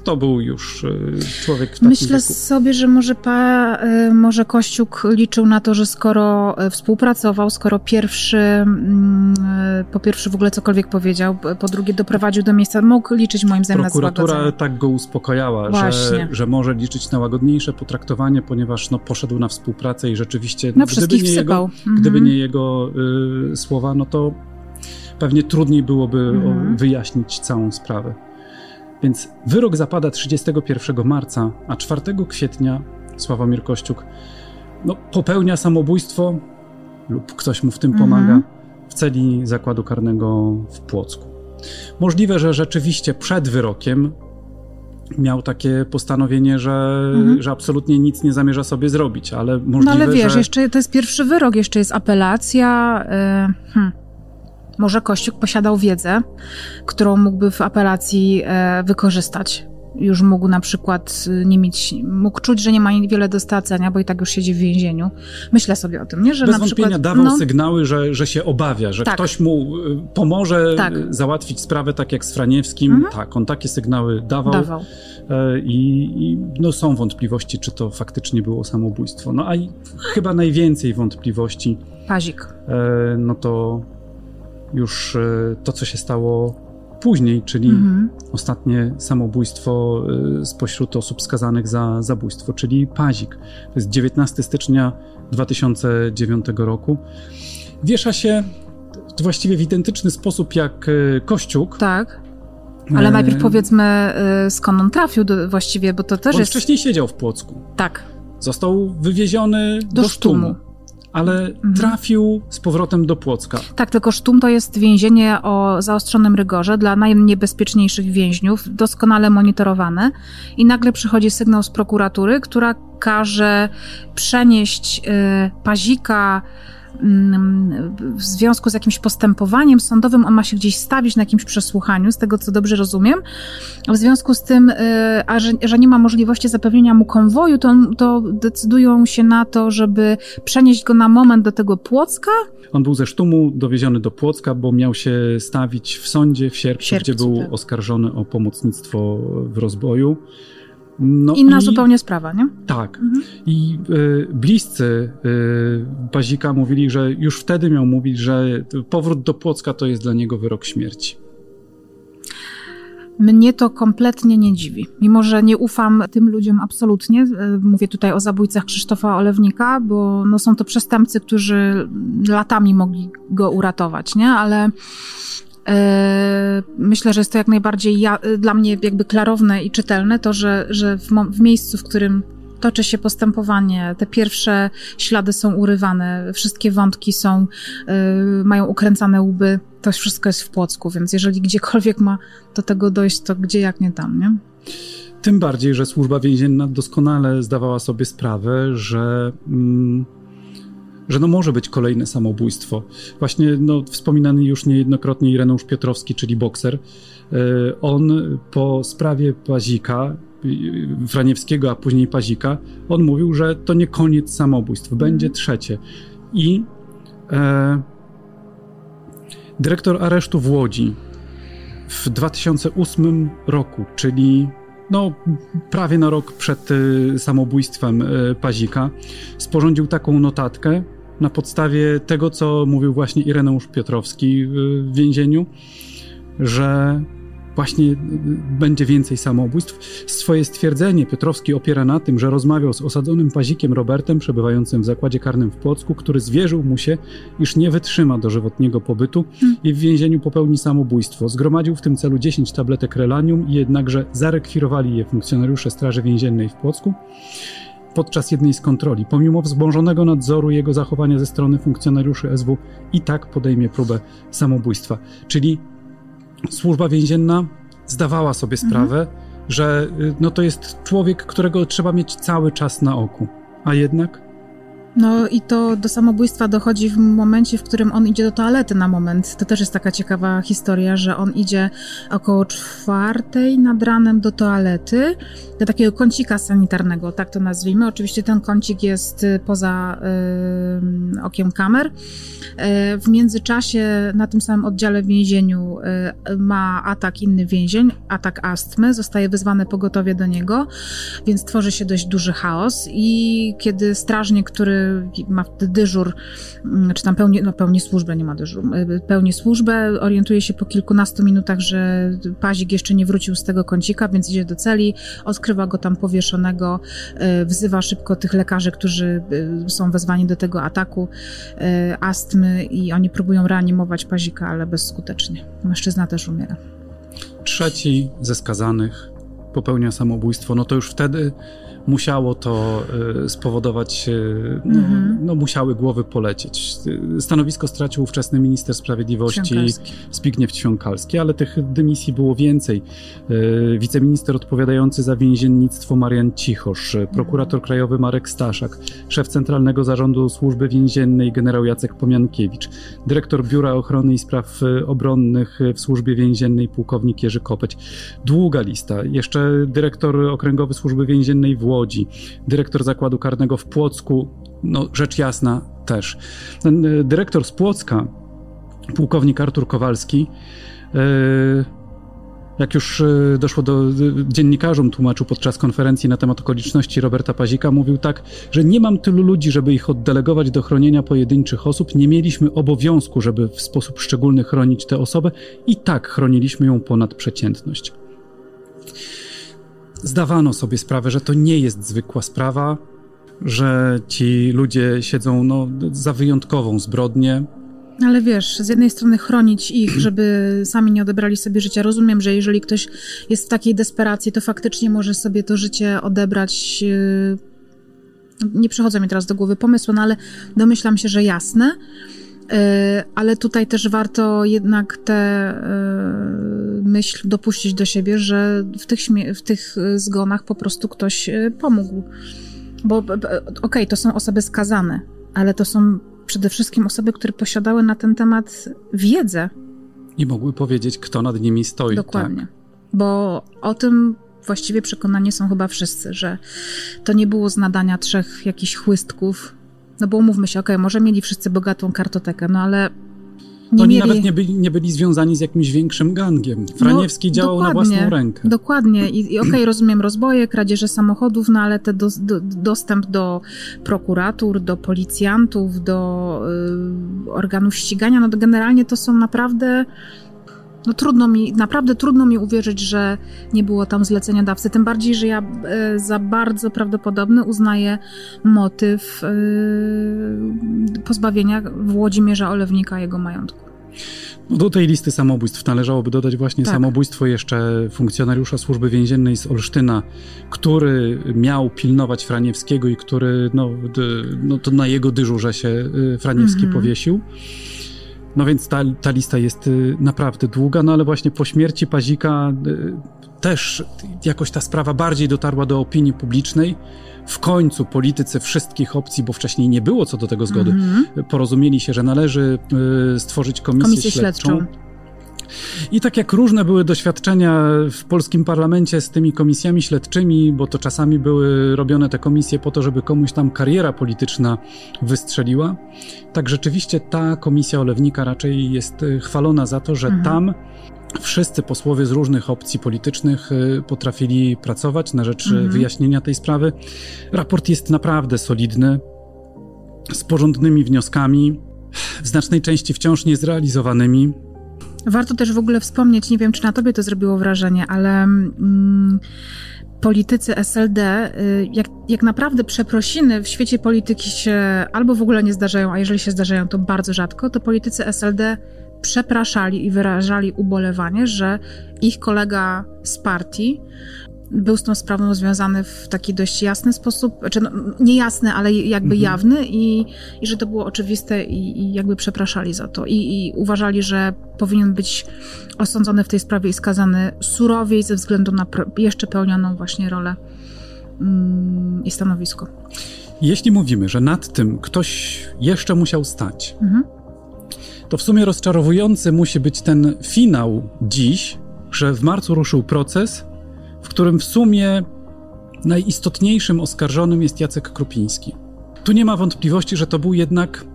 To był już e, człowiek w takim Myślę wieku. sobie, że może, pa, e, może Kościuk liczył na to, że skoro e, współpracował, skoro pierwszy, mm, po pierwsze w ogóle cokolwiek powiedział, po drugie doprowadził do miejsca, mógł liczyć moim zdaniem Prokuratura na tak go uspokojała, że, że może liczyć na łagodniejsze potraktowanie, ponieważ no, poszedł na współpracę i rzeczywiście, no, gdyby, nie jego, mhm. gdyby nie jego y, słowa, no to pewnie trudniej byłoby mhm. wyjaśnić całą sprawę. Więc wyrok zapada 31 marca, a 4 kwietnia Sławomir Kościuk no, popełnia samobójstwo lub ktoś mu w tym pomaga mhm. w celi zakładu karnego w Płocku. Możliwe, że rzeczywiście przed wyrokiem miał takie postanowienie, że, mhm. że absolutnie nic nie zamierza sobie zrobić, ale możliwe, No ale wiesz, że... jeszcze to jest pierwszy wyrok, jeszcze jest apelacja. Yy, hmm. Może Kościuk posiadał wiedzę, którą mógłby w apelacji e, wykorzystać. Już mógł na przykład y, nie mieć, mógł czuć, że nie ma wiele do stracenia, bo i tak już siedzi w więzieniu. Myślę sobie o tym, nie? Że Bez na wątpienia przykład, dawał no, sygnały, że, że się obawia, że tak. ktoś mu y, pomoże tak. załatwić sprawę tak jak z Franiewskim. Mhm. Tak, on takie sygnały dawał. dawał. E, I, I, no, są wątpliwości, czy to faktycznie było samobójstwo. No a i chyba najwięcej wątpliwości. Pazik. E, no to już e, to, co się stało później, czyli mhm. ostatnie samobójstwo e, spośród osób skazanych za zabójstwo, czyli Pazik. To jest 19 stycznia 2009 roku. Wiesza się właściwie w identyczny sposób jak e, Kościuk. Tak. Ale najpierw powiedzmy, skąd on trafił do, właściwie, bo to też on jest... wcześniej siedział w Płocku. Tak. Został wywieziony do, do sztumu. sztumu ale mhm. trafił z powrotem do Płocka. Tak, tylko Sztum to jest więzienie o zaostrzonym rygorze dla najniebezpieczniejszych więźniów, doskonale monitorowane i nagle przychodzi sygnał z prokuratury, która każe przenieść y, Pazika w związku z jakimś postępowaniem sądowym on ma się gdzieś stawić na jakimś przesłuchaniu, z tego co dobrze rozumiem. W związku z tym, y, a że, że nie ma możliwości zapewnienia mu konwoju, to, to decydują się na to, żeby przenieść go na moment do tego Płocka. On był ze Sztumu dowieziony do Płocka, bo miał się stawić w sądzie w sierpcu, w sierpcu gdzie był tak. oskarżony o pomocnictwo w rozboju. No Inna i, zupełnie sprawa, nie? Tak. Mhm. I y, bliscy y, Bazika mówili, że już wtedy miał mówić, że powrót do Płocka to jest dla niego wyrok śmierci. Mnie to kompletnie nie dziwi. Mimo, że nie ufam tym ludziom absolutnie, y, mówię tutaj o zabójcach Krzysztofa Olewnika, bo no, są to przestępcy, którzy latami mogli go uratować, nie? Ale myślę, że jest to jak najbardziej ja, dla mnie jakby klarowne i czytelne to, że, że w, w miejscu, w którym toczy się postępowanie, te pierwsze ślady są urywane, wszystkie wątki są, y, mają ukręcane łby, to wszystko jest w Płocku, więc jeżeli gdziekolwiek ma do tego dojść, to gdzie jak nie tam, nie? Tym bardziej, że służba więzienna doskonale zdawała sobie sprawę, że... Mm że no może być kolejne samobójstwo. Właśnie no, wspominany już niejednokrotnie Ireneusz Piotrowski, czyli bokser, e, on po sprawie Pazika, Franiewskiego, a później Pazika, on mówił, że to nie koniec samobójstw, będzie mhm. trzecie. I e, dyrektor aresztu w Łodzi w 2008 roku, czyli no, prawie na rok przed e, samobójstwem e, Pazika, sporządził taką notatkę, na podstawie tego, co mówił właśnie Ireneusz Piotrowski w więzieniu, że właśnie będzie więcej samobójstw. Swoje stwierdzenie Piotrowski opiera na tym, że rozmawiał z osadzonym pazikiem Robertem, przebywającym w zakładzie karnym w Płocku, który zwierzył mu się, iż nie wytrzyma dożywotniego pobytu i w więzieniu popełni samobójstwo. Zgromadził w tym celu 10 tabletek relanium jednakże zarekwirowali je funkcjonariusze Straży Więziennej w Płocku podczas jednej z kontroli. Pomimo wzmożonego nadzoru jego zachowania ze strony funkcjonariuszy SW i tak podejmie próbę samobójstwa. Czyli służba więzienna zdawała sobie mhm. sprawę, mhm. że y, no to jest człowiek, którego trzeba mieć cały czas na oku. A jednak no i to do samobójstwa dochodzi w momencie, w którym on idzie do toalety na moment. To też jest taka ciekawa historia, że on idzie około czwartej nad ranem do toalety, do takiego kącika sanitarnego, tak to nazwijmy. Oczywiście ten kącik jest y, poza y, okiem kamer. Y, w międzyczasie na tym samym oddziale w więzieniu y, ma atak inny więzień, atak astmy, zostaje wezwane pogotowie do niego, więc tworzy się dość duży chaos i kiedy strażnik, który ma dyżur, mm, czy tam pełni, no pełni służbę, nie ma dyżur, y, pełni służbę, orientuje się po kilkunastu minutach, że Pazik jeszcze nie wrócił z tego kącika, więc idzie do celi, odkrywa go tam powieszonego, y, wzywa szybko tych lekarzy, którzy y, są wezwani do tego ataku astmy i oni próbują reanimować Pazika, ale bezskutecznie. Mężczyzna też umiera. Trzeci ze skazanych popełnia samobójstwo, no to już wtedy musiało to e, spowodować, e, no, mhm. no, musiały głowy polecieć. Stanowisko stracił ówczesny minister sprawiedliwości Zbigniew Ćwiąkalski, ale tych dymisji było więcej. E, wiceminister odpowiadający za więziennictwo Marian Cichosz, prokurator mhm. krajowy Marek Staszak, szef Centralnego Zarządu Służby Więziennej generał Jacek Pomiankiewicz, dyrektor Biura Ochrony i Spraw Obronnych w Służbie Więziennej pułkownik Jerzy Kopeć. Długa lista. Jeszcze dyrektor Okręgowy Służby Więziennej w Łodzi, dyrektor zakładu karnego w Płocku, no rzecz jasna też. Ten y, dyrektor z Płocka, pułkownik Artur Kowalski, y, jak już y, doszło do dziennikarzom, tłumaczył podczas konferencji na temat okoliczności Roberta Pazika, mówił tak, że nie mam tylu ludzi, żeby ich oddelegować do chronienia pojedynczych osób. Nie mieliśmy obowiązku, żeby w sposób szczególny chronić tę osobę i tak chroniliśmy ją ponad przeciętność zdawano sobie sprawę, że to nie jest zwykła sprawa, że ci ludzie siedzą no, za wyjątkową zbrodnię. Ale wiesz, z jednej strony chronić ich, żeby sami nie odebrali sobie życia. Rozumiem, że jeżeli ktoś jest w takiej desperacji, to faktycznie może sobie to życie odebrać. Yy, nie przychodzą mi teraz do głowy pomysły, no ale domyślam się, że jasne. E, ale tutaj też warto jednak tę e, myśl dopuścić do siebie, że w tych, w tych zgonach po prostu ktoś e, pomógł. Bo okej, okay, to są osoby skazane, ale to są przede wszystkim osoby, które posiadały na ten temat wiedzę. I mogły powiedzieć, kto nad nimi stoi. Dokładnie. Tak? Bo o tym właściwie przekonani są chyba wszyscy, że to nie było z nadania trzech jakichś chłystków. No bo umówmy się, okej, okay, może mieli wszyscy bogatą kartotekę, no ale nie Oni mieli... nawet nie byli, nie byli związani z jakimś większym gangiem. Franiewski no, działał na własną rękę. Dokładnie. I, i okej, okay, rozumiem rozboje, kradzieże samochodów, no ale ten do, do, dostęp do prokuratur, do policjantów, do y, organów ścigania, no to generalnie to są naprawdę no trudno mi, naprawdę trudno mi uwierzyć, że nie było tam zlecenia dawcy. Tym bardziej, że ja e, za bardzo prawdopodobny uznaję motyw e, pozbawienia Włodzimierza Olewnika jego majątku. No do tej listy samobójstw należałoby dodać właśnie tak. samobójstwo jeszcze funkcjonariusza służby więziennej z Olsztyna, który miał pilnować Franiewskiego i który, no, no to na jego dyżurze się e, Franiewski mhm. powiesił. No więc ta, ta lista jest y, naprawdę długa, no ale właśnie po śmierci Pazika y, też jakoś ta sprawa bardziej dotarła do opinii publicznej. W końcu politycy wszystkich opcji, bo wcześniej nie było co do tego zgody, mm -hmm. porozumieli się, że należy y, stworzyć komisję, komisję śledczą. śledczą i tak jak różne były doświadczenia w polskim parlamencie z tymi komisjami śledczymi, bo to czasami były robione te komisje po to, żeby komuś tam kariera polityczna wystrzeliła, tak rzeczywiście ta komisja Olewnika raczej jest e, chwalona za to, że mhm. tam wszyscy posłowie z różnych opcji politycznych e, potrafili pracować na rzecz mhm. wyjaśnienia tej sprawy. Raport jest naprawdę solidny, z porządnymi wnioskami, w znacznej części wciąż niezrealizowanymi. Warto też w ogóle wspomnieć, nie wiem czy na tobie to zrobiło wrażenie, ale mm, politycy SLD, y, jak, jak naprawdę przeprosiny w świecie polityki się albo w ogóle nie zdarzają, a jeżeli się zdarzają, to bardzo rzadko, to politycy SLD przepraszali i wyrażali ubolewanie, że ich kolega z partii był z tą sprawą związany w taki dość jasny sposób, czy znaczy, no, niejasny, ale jakby mhm. jawny i, i że to było oczywiste i, i jakby przepraszali za to I, i uważali, że powinien być osądzony w tej sprawie i skazany surowiej ze względu na jeszcze pełnioną właśnie rolę mm, i stanowisko. Jeśli mówimy, że nad tym ktoś jeszcze musiał stać, mhm. to w sumie rozczarowujący musi być ten finał dziś, że w marcu ruszył proces, w którym w sumie najistotniejszym oskarżonym jest Jacek Krupiński. Tu nie ma wątpliwości, że to był jednak,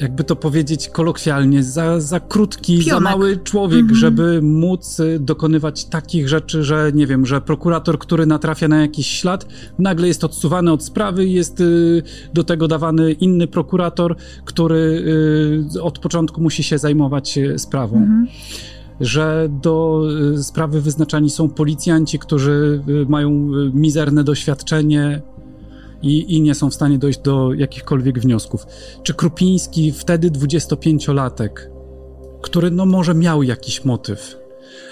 jakby to powiedzieć kolokwialnie, za, za krótki, Pionek. za mały człowiek, mhm. żeby móc y, dokonywać takich rzeczy, że nie wiem, że prokurator, który natrafia na jakiś ślad, nagle jest odsuwany od sprawy i jest y, do tego dawany inny prokurator, który y, od początku musi się zajmować sprawą. Mhm że do y, sprawy wyznaczani są policjanci, którzy y, mają y, mizerne doświadczenie i, i nie są w stanie dojść do jakichkolwiek wniosków. Czy Krupiński, wtedy 25-latek, który no może miał jakiś motyw,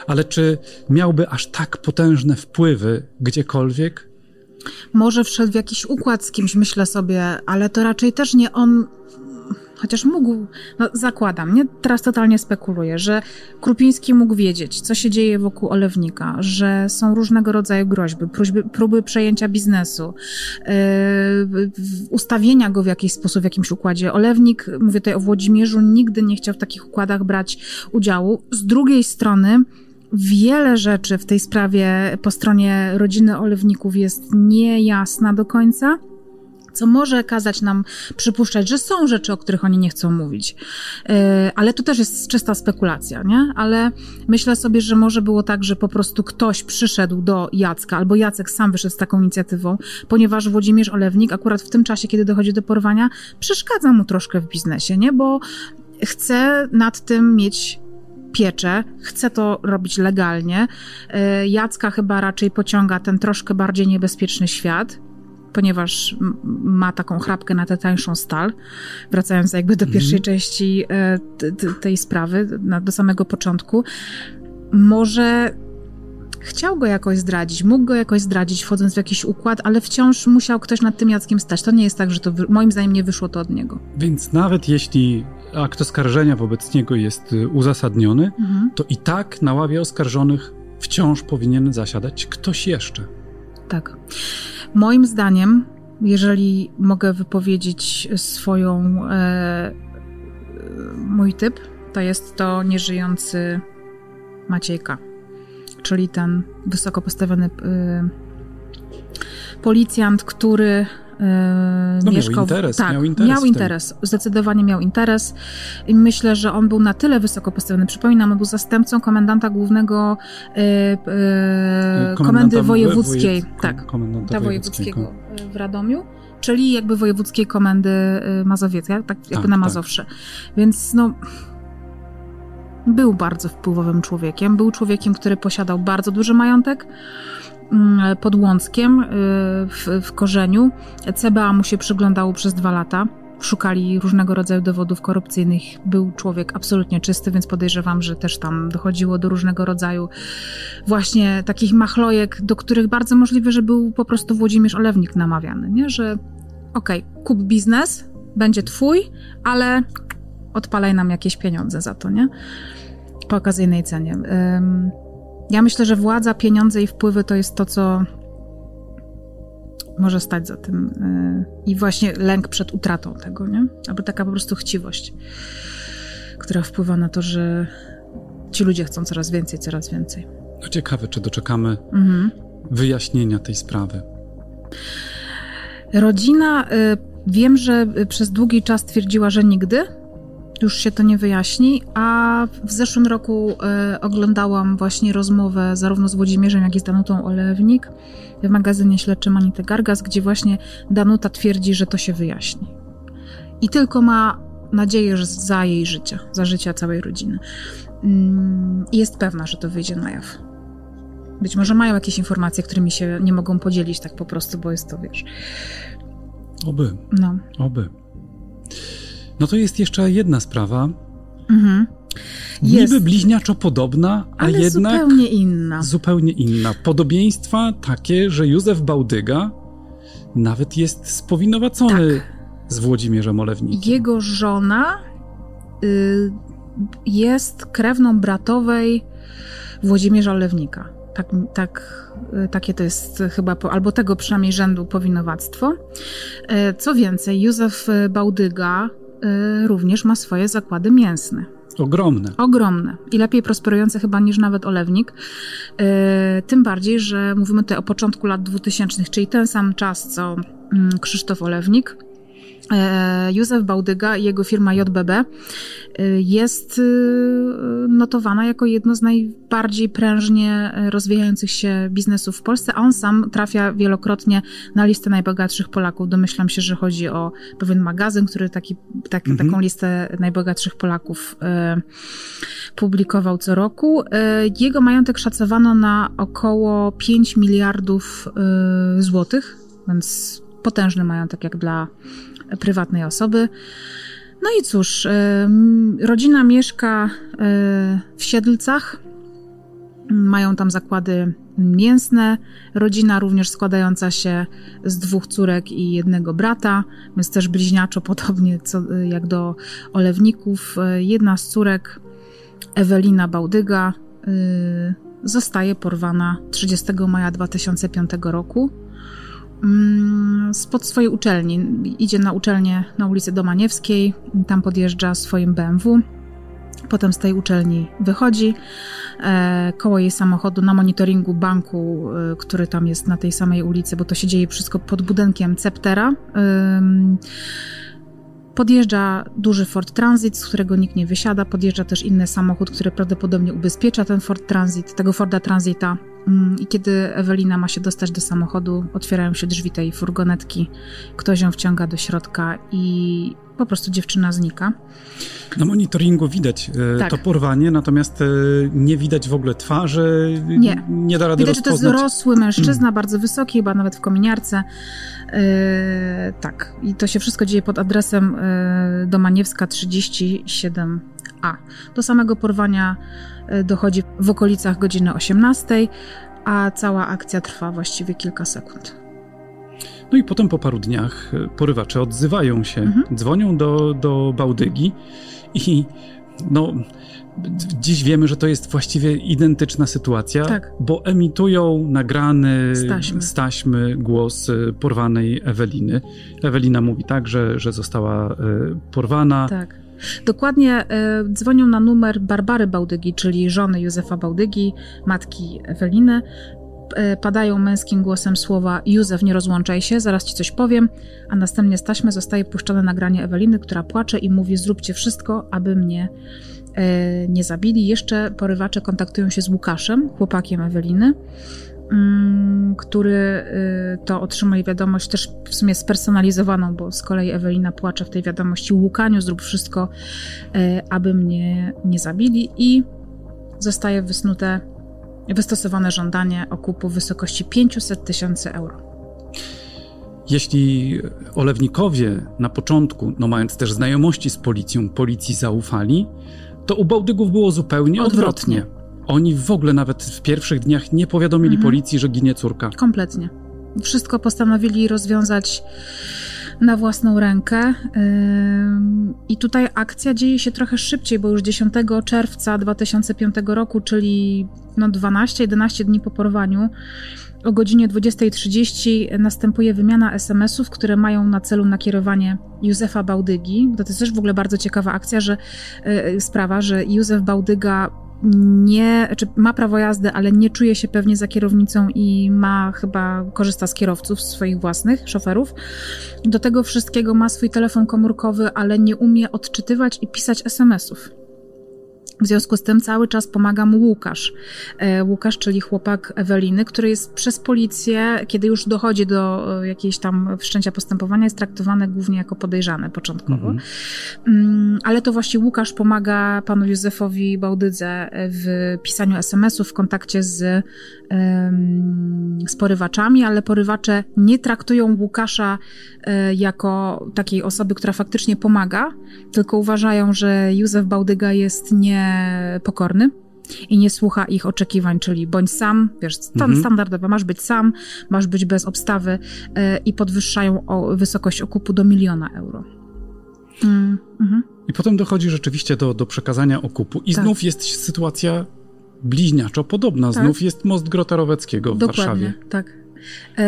ale czy miałby aż tak potężne wpływy gdziekolwiek? Może wszedł w jakiś układ z kimś, myślę sobie, ale to raczej też nie on chociaż mógł, no zakładam, nie? Teraz totalnie spekuluję, że Krupiński mógł wiedzieć, co się dzieje wokół Olewnika, że są różnego rodzaju groźby, próśby, próby przejęcia biznesu, yy, ustawienia go w jakiś sposób, w jakimś układzie. Olewnik, mówię tutaj o Włodzimierzu, nigdy nie chciał w takich układach brać udziału. Z drugiej strony, wiele rzeczy w tej sprawie po stronie rodziny Olewników jest niejasna do końca co może kazać nam przypuszczać, że są rzeczy, o których oni nie chcą mówić. E, ale to też jest czysta spekulacja, nie? Ale myślę sobie, że może było tak, że po prostu ktoś przyszedł do Jacka, albo Jacek sam wyszedł z taką inicjatywą, ponieważ Włodzimierz Olewnik akurat w tym czasie, kiedy dochodzi do porwania, przeszkadza mu troszkę w biznesie, nie? Bo chce nad tym mieć pieczę, chce to robić legalnie. E, Jacka chyba raczej pociąga ten troszkę bardziej niebezpieczny świat, ponieważ ma taką chrapkę na tę tańszą stal. Wracając jakby do pierwszej mm. części e, tej sprawy, do samego początku. Może chciał go jakoś zdradzić, mógł go jakoś zdradzić, wchodząc w jakiś układ, ale wciąż musiał ktoś nad tym Jackiem stać. To nie jest tak, że to moim zdaniem nie wyszło to od niego. Więc nawet jeśli akt oskarżenia wobec niego jest y, uzasadniony, mhm. to i tak na ławie oskarżonych wciąż powinien zasiadać ktoś jeszcze. Tak. Moim zdaniem jeżeli mogę wypowiedzieć swoją e, mój typ, to jest to nieżyjący Maciejka, czyli ten wysoko postawiony e, policjant, który no, mieszkał. Miał interes, tak, miał interes. Miał interes, zdecydowanie miał interes. I myślę, że on był na tyle wysoko postawiony. Przypominam, on był zastępcą komendanta głównego e, e, komendy wojewódzkiej. Woje, tak, komendanta wojewódzkiego w Radomiu czyli jakby wojewódzkiej komendy mazowieckiej, tak? jakby tak, na tak. Mazowsze. Tak. Więc no był bardzo wpływowym człowiekiem. Był człowiekiem, który posiadał bardzo duży majątek pod Łąckiem y, w, w korzeniu. CBA mu się przyglądało przez dwa lata. Szukali różnego rodzaju dowodów korupcyjnych. Był człowiek absolutnie czysty, więc podejrzewam, że też tam dochodziło do różnego rodzaju właśnie takich machlojek, do których bardzo możliwe, że był po prostu Włodzimierz Olewnik namawiany, nie? że okej, okay, kup biznes, będzie twój, ale odpalaj nam jakieś pieniądze za to, nie? Po okazyjnej cenie. Ja myślę, że władza, pieniądze i wpływy to jest to, co może stać za tym. Y, I właśnie lęk przed utratą tego, nie? Albo taka po prostu chciwość, która wpływa na to, że ci ludzie chcą coraz więcej, coraz więcej. No ciekawe, czy doczekamy mhm. wyjaśnienia tej sprawy. Rodzina, y, wiem, że przez długi czas twierdziła, że nigdy, już się to nie wyjaśni, a w zeszłym roku y, oglądałam właśnie rozmowę zarówno z Włodzimierzem, jak i z Danutą Olewnik w magazynie śledczym Anity Gargas, gdzie właśnie Danuta twierdzi, że to się wyjaśni. I tylko ma nadzieję, że za jej życia, za życia całej rodziny. Mm, I jest pewna, że to wyjdzie na jaw. Być może mają jakieś informacje, którymi się nie mogą podzielić tak po prostu, bo jest to, wiesz... Oby. No. Oby. No to jest jeszcze jedna sprawa. Mhm. Jest. Niby bliźniaczo podobna, a Ale jednak zupełnie inna. Zupełnie inna. Podobieństwa takie, że Józef Bałdyga nawet jest spowinowacony tak. z Włodzimierzem Olewnikiem. Jego żona y, jest krewną bratowej Włodzimierza Olewnika. Tak, tak, y, takie to jest chyba, albo tego przynajmniej rzędu powinowactwo. Y, co więcej, Józef Bałdyga również ma swoje zakłady mięsne. Ogromne. Ogromne. I lepiej prosperujące chyba niż nawet olewnik. Yy, tym bardziej, że mówimy tutaj o początku lat 2000, czyli ten sam czas co yy, Krzysztof Olewnik. E, Józef Bałdyga i jego firma JBB e, jest e, notowana jako jedno z najbardziej prężnie rozwijających się biznesów w Polsce, a on sam trafia wielokrotnie na listę najbogatszych Polaków. Domyślam się, że chodzi o pewien magazyn, który taki, tak, mhm. taką listę najbogatszych Polaków publikował co roku. Jego majątek szacowano na około 5 miliardów złotych, więc potężny majątek jak dla prywatnej osoby. No i cóż, rodzina mieszka e, w Siedlcach. Mają tam zakłady mięsne. Rodzina również składająca się z dwóch córek i jednego brata, więc też bliźniaczo podobnie co, jak do olewników. E, jedna z córek, Ewelina Bałdyga, e, zostaje porwana 30 maja 2005 roku spod swojej uczelni. Idzie na uczelnię na ulicy Domaniewskiej, tam podjeżdża swoim BMW. Potem z tej uczelni wychodzi. E, koło jej samochodu na monitoringu banku, e, który tam jest na tej samej ulicy, bo to się dzieje wszystko pod budynkiem Ceptera. Podjeżdża duży Ford Transit, z którego nikt nie wysiada. Podjeżdża też inny samochód, który prawdopodobnie ubezpiecza ten Ford Transit, tego Forda Transita. Mm, I kiedy Ewelina ma się dostać do samochodu, otwierają się drzwi tej furgonetki, ktoś ją wciąga do środka i po prostu dziewczyna znika. Na monitoringu widać e, tak. to porwanie, natomiast e, nie widać w ogóle twarzy, nie, nie da rady Widać, rozpoznać. że to jest dorosły mężczyzna, mm. bardzo wysoki, chyba nawet w kominiarce. E, tak, i to się wszystko dzieje pod adresem Domaniewska 37a. Do samego porwania dochodzi w okolicach godziny 18, a cała akcja trwa właściwie kilka sekund. No i potem po paru dniach e, porywacze odzywają się, mhm. dzwonią do, do Bałdygi i no, Dziś wiemy, że to jest właściwie identyczna sytuacja, tak. bo emitują nagrany z taśmy głos y, porwanej Eweliny. Ewelina mówi tak, że, że została y, porwana. Tak. Dokładnie y, dzwonią na numer Barbary Bałdygi, czyli żony Józefa Bałdygi, matki Eweliny. Y, padają męskim głosem słowa Józef, nie rozłączaj się, zaraz ci coś powiem, a następnie z taśmy zostaje puszczone nagranie Eweliny, która płacze i mówi zróbcie wszystko, aby mnie y, nie zabili. Jeszcze porywacze kontaktują się z Łukaszem, chłopakiem Eweliny, mm, który to otrzymuje wiadomość też w sumie spersonalizowaną, bo z kolei Ewelina płacze w tej wiadomości Łukaniu, zrób wszystko, aby mnie nie zabili i zostaje wysnute wystosowane żądanie okupu w wysokości 500 tysięcy euro. Jeśli olewnikowie na początku, no mając też znajomości z policją, policji zaufali, to u Bałdygów było zupełnie odwrotnie. odwrotnie. Oni w ogóle nawet w pierwszych dniach nie powiadomili mhm. policji, że ginie córka. Kompletnie. Wszystko postanowili rozwiązać na własną rękę. I tutaj akcja dzieje się trochę szybciej, bo już 10 czerwca 2005 roku, czyli no 12-11 dni po porwaniu, o godzinie 20.30 następuje wymiana SMS-ów, które mają na celu nakierowanie Józefa Bałdygi. To jest też w ogóle bardzo ciekawa akcja, że yy, sprawa, że Józef Bałdyga nie, czy ma prawo jazdy, ale nie czuje się pewnie za kierownicą i ma chyba, korzysta z kierowców swoich własnych, szoferów. Do tego wszystkiego ma swój telefon komórkowy, ale nie umie odczytywać i pisać SMS-ów. W związku z tym cały czas pomaga mu Łukasz. E, Łukasz, czyli chłopak Eweliny, który jest przez policję, kiedy już dochodzi do e, jakiejś tam wszczęcia postępowania, jest traktowany głównie jako podejrzany początkowo. Mhm. Mm, ale to właśnie Łukasz pomaga panu Józefowi Bałdydze w pisaniu SMS-ów, w kontakcie z, z porywaczami, ale porywacze nie traktują Łukasza e, jako takiej osoby, która faktycznie pomaga, tylko uważają, że Józef Bałdyga jest nie pokorny i nie słucha ich oczekiwań, czyli bądź sam, wiesz, stan mhm. standardowe, masz być sam, masz być bez obstawy yy, i podwyższają o, wysokość okupu do miliona euro. Mm, mhm. I potem dochodzi rzeczywiście do, do przekazania okupu i tak. znów jest sytuacja bliźniaczo podobna. Tak. Znów jest most Grota Roweckiego w Dokładnie, Warszawie. tak.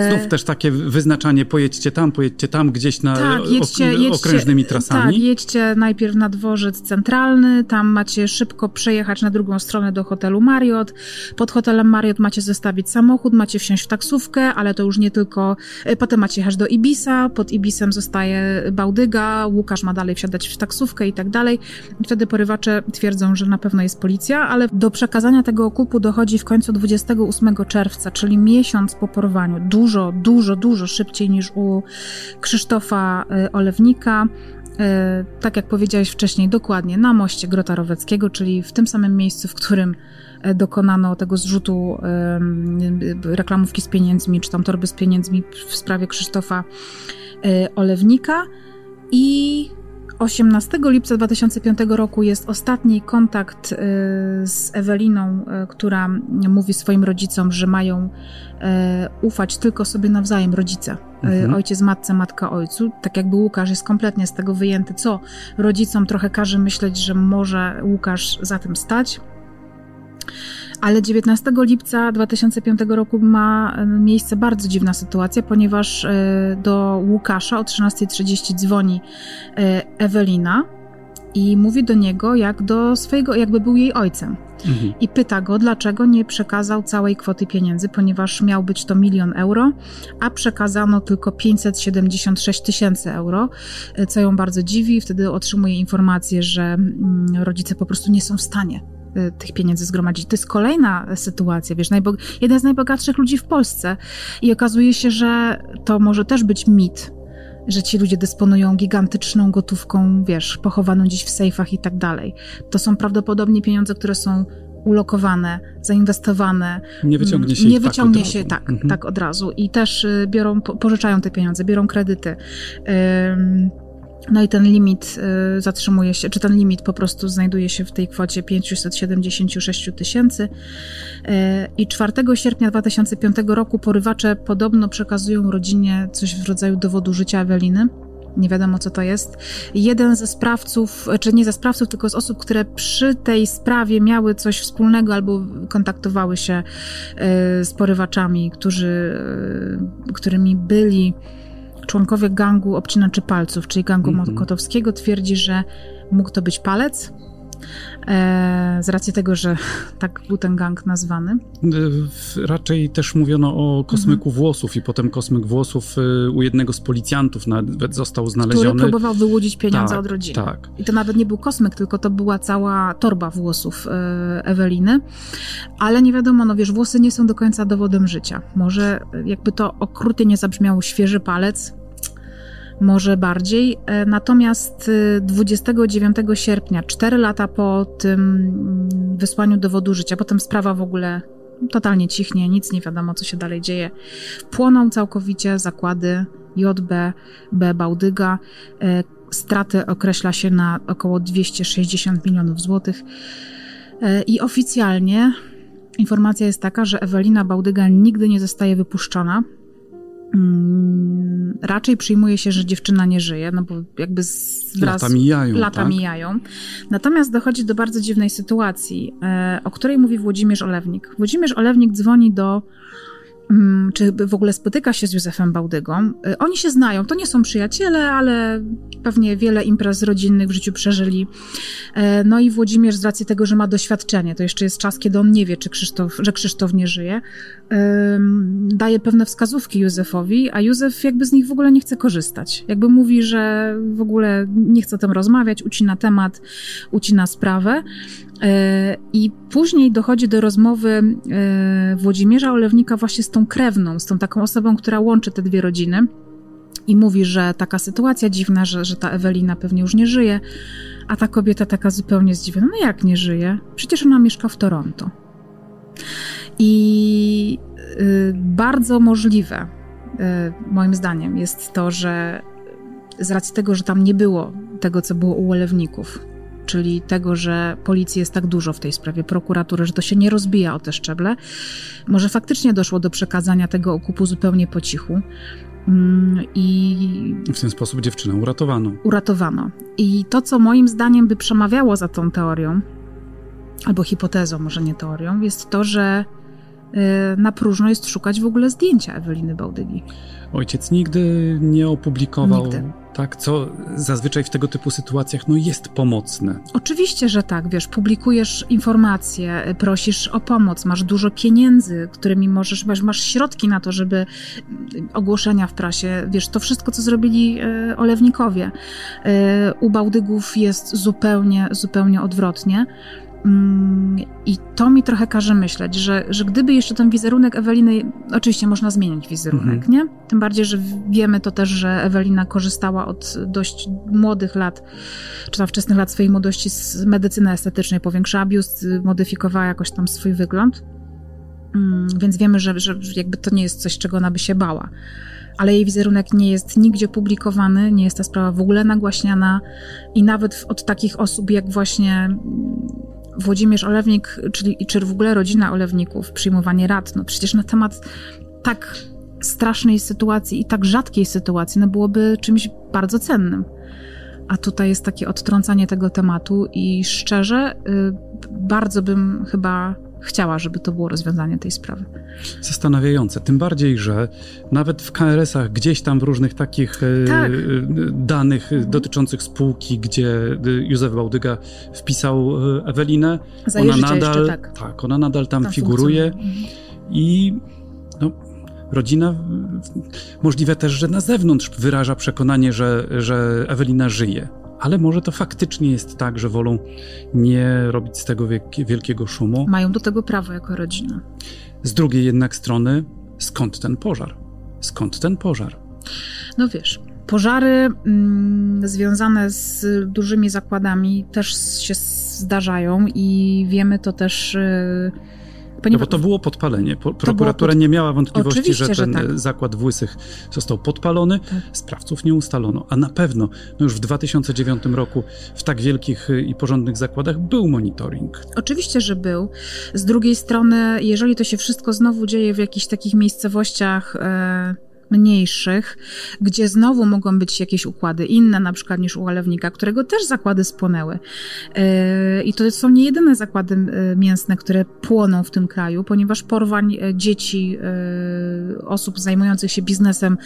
Znów e, też takie wyznaczanie, pojedźcie tam, pojedźcie tam, gdzieś na tak, jedźcie, ok jedźcie, okrężnymi trasami. Tak, jedźcie najpierw na dworzec centralny, tam macie szybko przejechać na drugą stronę do hotelu Marriott. Pod hotelem Marriott macie zostawić samochód, macie wsiąść w taksówkę, ale to już nie tylko... E, potem macie jechać do Ibisa, pod Ibisem zostaje Bałdyga, Łukasz ma dalej wsiadać w taksówkę i tak dalej. Wtedy porywacze twierdzą, że na pewno jest policja, ale do przekazania tego okupu dochodzi w końcu 28 czerwca, czyli miesiąc po porwaniu dużo, dużo, dużo szybciej niż u Krzysztofa y, Olewnika. Y, tak jak powiedziałeś wcześniej, dokładnie na moście Grota Roweckiego, czyli w tym samym miejscu, w którym y, dokonano tego zrzutu reklamówki z pieniędzmi, czy tam torby z pieniędzmi w sprawie Krzysztofa Olewnika. I 18 lipca 2005 roku jest ostatni kontakt y, z Eweliną, y, która mówi swoim rodzicom, że mają y, ufać tylko sobie nawzajem, rodzice. Mhm. Ojciec matce, matka ojcu. Tak jakby Łukasz jest kompletnie z tego wyjęty, co rodzicom trochę każe myśleć, że może Łukasz za tym stać. Ale 19 lipca 2005 roku ma e, miejsce bardzo dziwna sytuacja, ponieważ e, do Łukasza o 13.30 dzwoni e, Ewelina i mówi do niego jak do swojego, jakby był jej ojcem. Mhm. I pyta go, dlaczego nie przekazał całej kwoty pieniędzy, ponieważ miał być to milion euro, a przekazano tylko 576 tysięcy euro, co ją bardzo dziwi. Wtedy otrzymuje informację, że mm, rodzice po prostu nie są w stanie tych pieniędzy zgromadzić. To jest kolejna sytuacja, wiesz, jeden z najbogatszych ludzi w Polsce i okazuje się, że to może też być mit, że ci ludzie dysponują gigantyczną gotówką, wiesz, pochowaną gdzieś w sejfach i tak dalej. To są prawdopodobnie pieniądze, które są ulokowane, zainwestowane. Nie wyciągnie się Nie tak wyciągnie tak się tak, mhm. tak od razu. I też y, biorą, pożyczają te pieniądze, biorą kredyty. No i ten limit y, zatrzymuje się, czy ten limit po prostu znajduje się w tej kwocie 576 tysięcy. Y, I 4 sierpnia 2005 roku porywacze podobno przekazują rodzinie coś w rodzaju dowodu życia Eweliny. Nie wiadomo, co to jest. Jeden ze sprawców, czy nie ze sprawców, tylko z osób, które przy tej sprawie miały coś wspólnego albo kontaktowały się e, z porywaczami, którzy, którymi byli członkowie gangu obcinaczy palców, czyli gangu mm -hmm. Mokotowskiego, twierdzi, że mógł to być palec, z racji tego, że tak był ten gang nazwany. E, raczej też mówiono o kosmyku mhm. włosów i potem kosmyk włosów e, u jednego z policjantów nawet został znaleziony. Który próbował wyłudzić pieniądze tak, od rodziny. Tak. I to nawet nie był kosmyk, tylko to była cała torba włosów Eweliny. Ale nie wiadomo, no wiesz, włosy nie są do końca dowodem życia. Może jakby to okrutnie nie zabrzmiało świeży palec, może bardziej. E, natomiast 29 e, sierpnia, 4 lata po tym mm, wysłaniu dowodu życia, potem sprawa w ogóle totalnie cichnie, nic nie wiadomo, co się dalej dzieje. Płoną całkowicie zakłady JB, B Bałdyga. E, straty określa się na około 260 milionów złotych. I oficjalnie informacja jest taka, że Ewelina Bałdyga nigdy nie zostaje wypuszczona. Mm, raczej przyjmuje się, że dziewczyna nie żyje, no bo jakby wraz, lata mijają. Lata tak? mijają. Natomiast dochodzi do bardzo dziwnej sytuacji, e, o której mówi Włodzimierz Olewnik. Włodzimierz Olewnik dzwoni do czy w ogóle spotyka się z Józefem Bałdygą. Y, oni się znają, to nie są przyjaciele, ale pewnie wiele imprez rodzinnych w życiu przeżyli. E, no i Włodzimierz z racji tego, że ma doświadczenie, to jeszcze jest czas, kiedy on nie wie, czy Krzysztof, że Krzysztof nie żyje, daje pewne wskazówki Józefowi, a Józef jakby z nich w ogóle nie chce korzystać. Jakby mówi, że w ogóle nie chce o tym rozmawiać, ucina temat, ucina sprawę. E, I później dochodzi do rozmowy e, Włodzimierza Olewnika właśnie z tą krewną, z tą taką osobą, która łączy te dwie rodziny. I mówi, że taka sytuacja dziwna, że, że ta Ewelina pewnie już nie żyje, a ta kobieta taka zupełnie zdziwiona. No jak nie żyje? Przecież ona mieszka w Toronto. I y, bardzo możliwe, y, moim zdaniem, jest to, że z racji tego, że tam nie było tego, co było u Olewników, czyli tego, że policji jest tak dużo w tej sprawie, prokuratury, że to się nie rozbija o te szczeble. Może faktycznie doszło do przekazania tego okupu zupełnie po cichu. Mm, I w ten sposób dziewczynę uratowano. Uratowano. I to, co moim zdaniem by przemawiało za tą teorią, albo hipotezą, może nie teorią, jest to, że na próżno jest szukać w ogóle zdjęcia Eweliny Bałdygi. Ojciec nigdy nie opublikował nigdy tak, co zazwyczaj w tego typu sytuacjach no, jest pomocne. Oczywiście, że tak, wiesz, publikujesz informacje, prosisz o pomoc, masz dużo pieniędzy, którymi możesz, masz, masz środki na to, żeby ogłoszenia w prasie, wiesz, to wszystko, co zrobili e, olewnikowie. E, u Bałdygów jest zupełnie, zupełnie odwrotnie. Mm, I to mi trochę każe myśleć, że, że gdyby jeszcze ten wizerunek Eweliny, oczywiście można zmienić wizerunek, mhm. nie? Tym bardziej, że wiemy to też, że Ewelina korzystała od dość młodych lat, czy tam wczesnych lat swojej młodości z medycyny estetycznej, powiększała biust, modyfikowała jakoś tam swój wygląd. Mm, więc wiemy, że, że jakby to nie jest coś, czego ona by się bała ale jej wizerunek nie jest nigdzie publikowany, nie jest ta sprawa w ogóle nagłaśniana i nawet od takich osób jak właśnie Włodzimierz Olewnik, czyli czy w ogóle rodzina Olewników, przyjmowanie rad, no przecież na temat tak strasznej sytuacji i tak rzadkiej sytuacji, no byłoby czymś bardzo cennym. A tutaj jest takie odtrącanie tego tematu i szczerze, y, bardzo bym chyba chciała, żeby to było rozwiązanie tej sprawy. Zastanawiające, tym bardziej, że nawet w KRS-ach, gdzieś tam w różnych takich e, tak. danych mhm. dotyczących spółki, gdzie e, Józef Bałdyga wpisał e, Ewelinę, ona nadal, jeszcze, tak. tak. ona nadal tam, tam figuruje mhm. i no, rodzina możliwe też, że na zewnątrz wyraża przekonanie, że, że Ewelina żyje ale może to faktycznie jest tak, że wolą nie robić z tego wielkiego szumu. Mają do tego prawo jako rodzina. Z drugiej jednak strony, skąd ten pożar? Skąd ten pożar? No wiesz, pożary mm, związane z dużymi zakładami też się zdarzają i wiemy to też. Yy, Ponieważ... No bo to było podpalenie. prokuratura pod... nie miała wątpliwości, Oczywiście, że ten że tak. zakład w Łysych został podpalony. Tak. Sprawców nie ustalono. A na pewno no już w 2009 roku w tak wielkich i porządnych zakładach był monitoring. Oczywiście, że był. Z drugiej strony, jeżeli to się wszystko znowu dzieje w jakichś takich miejscowościach... E mniejszych, gdzie znowu mogą być jakieś układy inne, na przykład niż u olewnika, którego też zakłady spłonęły. E, I to są nie jedyne zakłady e, mięsne, które płoną w tym kraju, ponieważ porwań e, dzieci, osób zajmujących się biznesem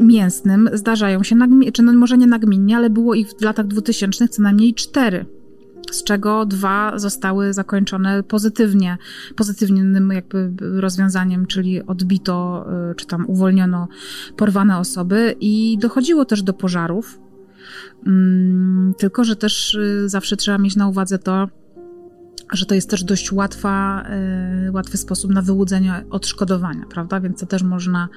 mięsnym zdarzają się, czy no może nie nagminnie, ale było ich w latach 2000 co najmniej cztery z czego dwa zostały zakończone pozytywnie, pozytywnym jakby rozwiązaniem, czyli odbito, y, czy tam uwolniono porwane osoby i dochodziło też do pożarów. Mm, tylko, że też y, zawsze trzeba mieć na uwadze to, że to jest też dość łatwa, y, łatwy sposób na wyłudzenie odszkodowania, prawda? Więc to też można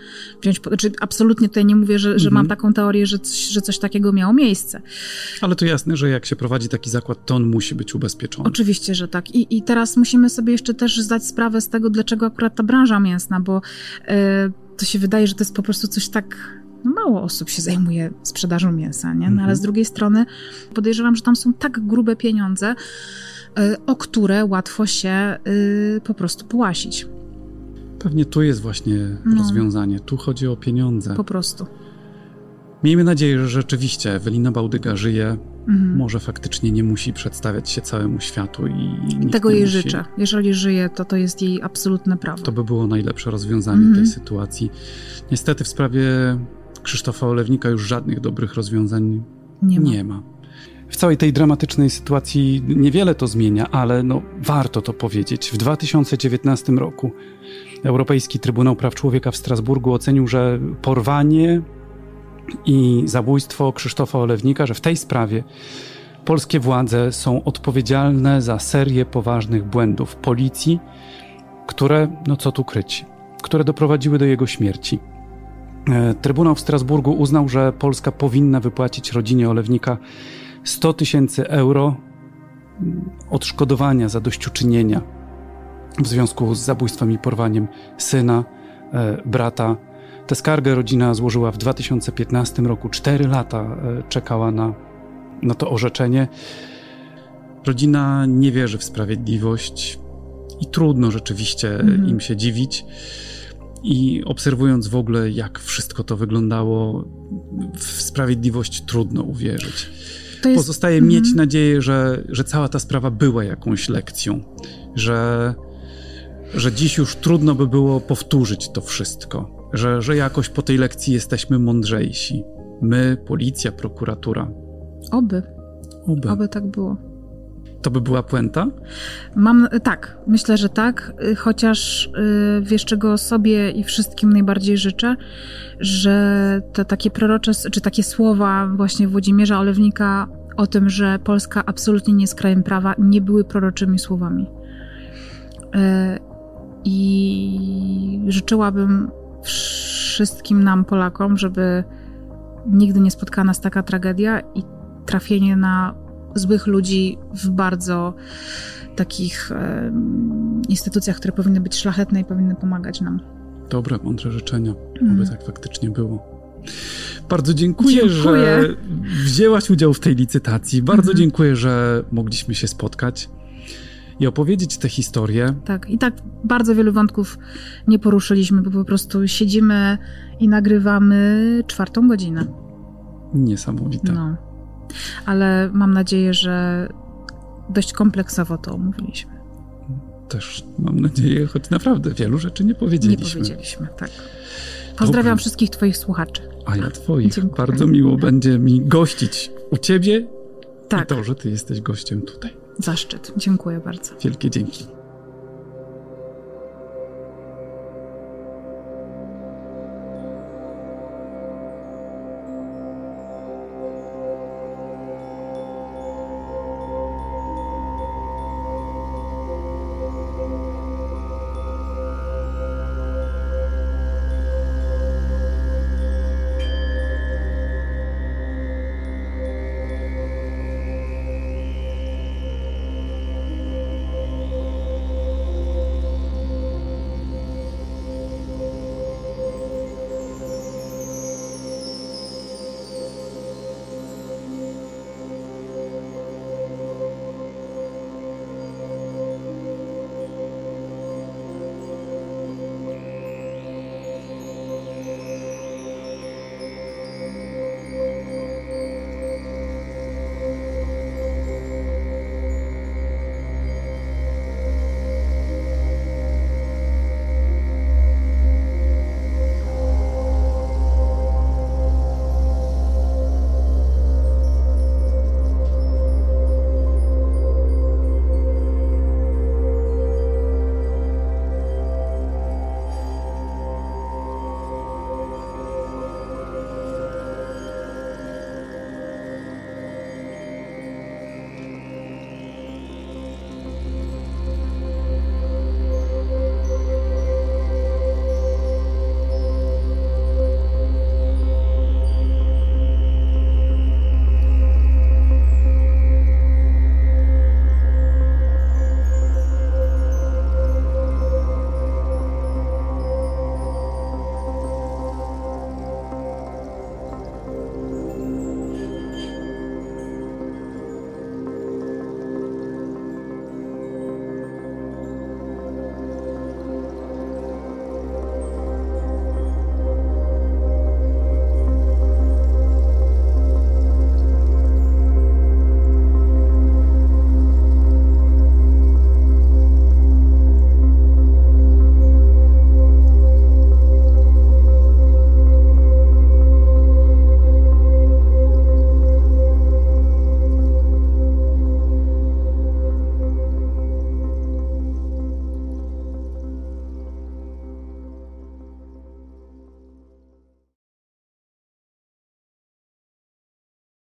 wziąć. Znaczy, absolutnie tutaj nie mówię, że, że mam mhm. taką teorię, że coś, że coś takiego miało miejsce. Ale to jasne, że jak się prowadzi taki zakład, to on musi być ubezpieczony. Oczywiście, że tak. I, i teraz musimy sobie jeszcze też zdać sprawę z tego, dlaczego akurat ta branża mięsna, bo y, to się wydaje, że to jest po prostu coś tak mało osób się zajmuje sprzedażą mięsa, nie? No, ale mhm. z drugiej strony podejrzewam, że tam są tak grube pieniądze, o które łatwo się y, po prostu połasić. Pewnie tu jest właśnie no. rozwiązanie. Tu chodzi o pieniądze. Po prostu. Miejmy nadzieję, że rzeczywiście Ewelina Bałdyga żyje. Mhm. Może faktycznie nie musi przedstawiać się całemu światu i. Tego jej musi... życzę. Jeżeli żyje, to to jest jej absolutne prawo. To by było najlepsze rozwiązanie mhm. tej sytuacji. Niestety w sprawie Krzysztofa Olewnika już żadnych dobrych rozwiązań nie ma. Nie ma. W całej tej dramatycznej sytuacji niewiele to zmienia, ale no, warto to powiedzieć. W 2019 roku Europejski Trybunał Praw Człowieka w Strasburgu ocenił, że porwanie i zabójstwo Krzysztofa Olewnika, że w tej sprawie polskie władze są odpowiedzialne za serię poważnych błędów policji, które, no co tu kryć, które doprowadziły do jego śmierci. E, Trybunał w Strasburgu uznał, że Polska powinna wypłacić rodzinie Olewnika 100 tysięcy euro odszkodowania za dośćuczynienia w związku z zabójstwem i porwaniem syna, e, brata. Tę skargę rodzina złożyła w 2015 roku. Cztery lata e, czekała na, na to orzeczenie. Rodzina nie wierzy w sprawiedliwość i trudno rzeczywiście mhm. im się dziwić. I obserwując w ogóle, jak wszystko to wyglądało, w sprawiedliwość trudno uwierzyć. Jest... Pozostaje mhm. mieć nadzieję, że, że cała ta sprawa była jakąś lekcją, że, że dziś już trudno by było powtórzyć to wszystko, że, że jakoś po tej lekcji jesteśmy mądrzejsi. My, policja, prokuratura. Oby. Oby. Oby tak było. To by była puenta? Mam, tak, myślę, że tak, chociaż yy, wiesz, czego sobie i wszystkim najbardziej życzę, że te takie prorocze, czy takie słowa właśnie Włodzimierza Olewnika o tym, że Polska absolutnie nie jest krajem prawa, nie były proroczymi słowami. I życzyłabym wszystkim nam, Polakom, żeby nigdy nie spotkała nas taka tragedia i trafienie na złych ludzi w bardzo takich e, instytucjach, które powinny być szlachetne i powinny pomagać nam. Dobre, mądre życzenia, mm. aby tak faktycznie było. Bardzo dziękuję, dziękuję, że wzięłaś udział w tej licytacji. Bardzo mm. dziękuję, że mogliśmy się spotkać i opowiedzieć tę historię. Tak, i tak bardzo wielu wątków nie poruszyliśmy, bo po prostu siedzimy i nagrywamy czwartą godzinę. Niesamowite. No ale mam nadzieję, że dość kompleksowo to omówiliśmy. Też mam nadzieję, choć naprawdę wielu rzeczy nie powiedzieliśmy. Nie powiedzieliśmy, tak. Pozdrawiam Dobry. wszystkich Twoich słuchaczy. A ja Twoich. Dziękuję. Bardzo miło będzie mi gościć u Ciebie tak. i to, że Ty jesteś gościem tutaj. Zaszczyt. Dziękuję bardzo. Wielkie dzięki.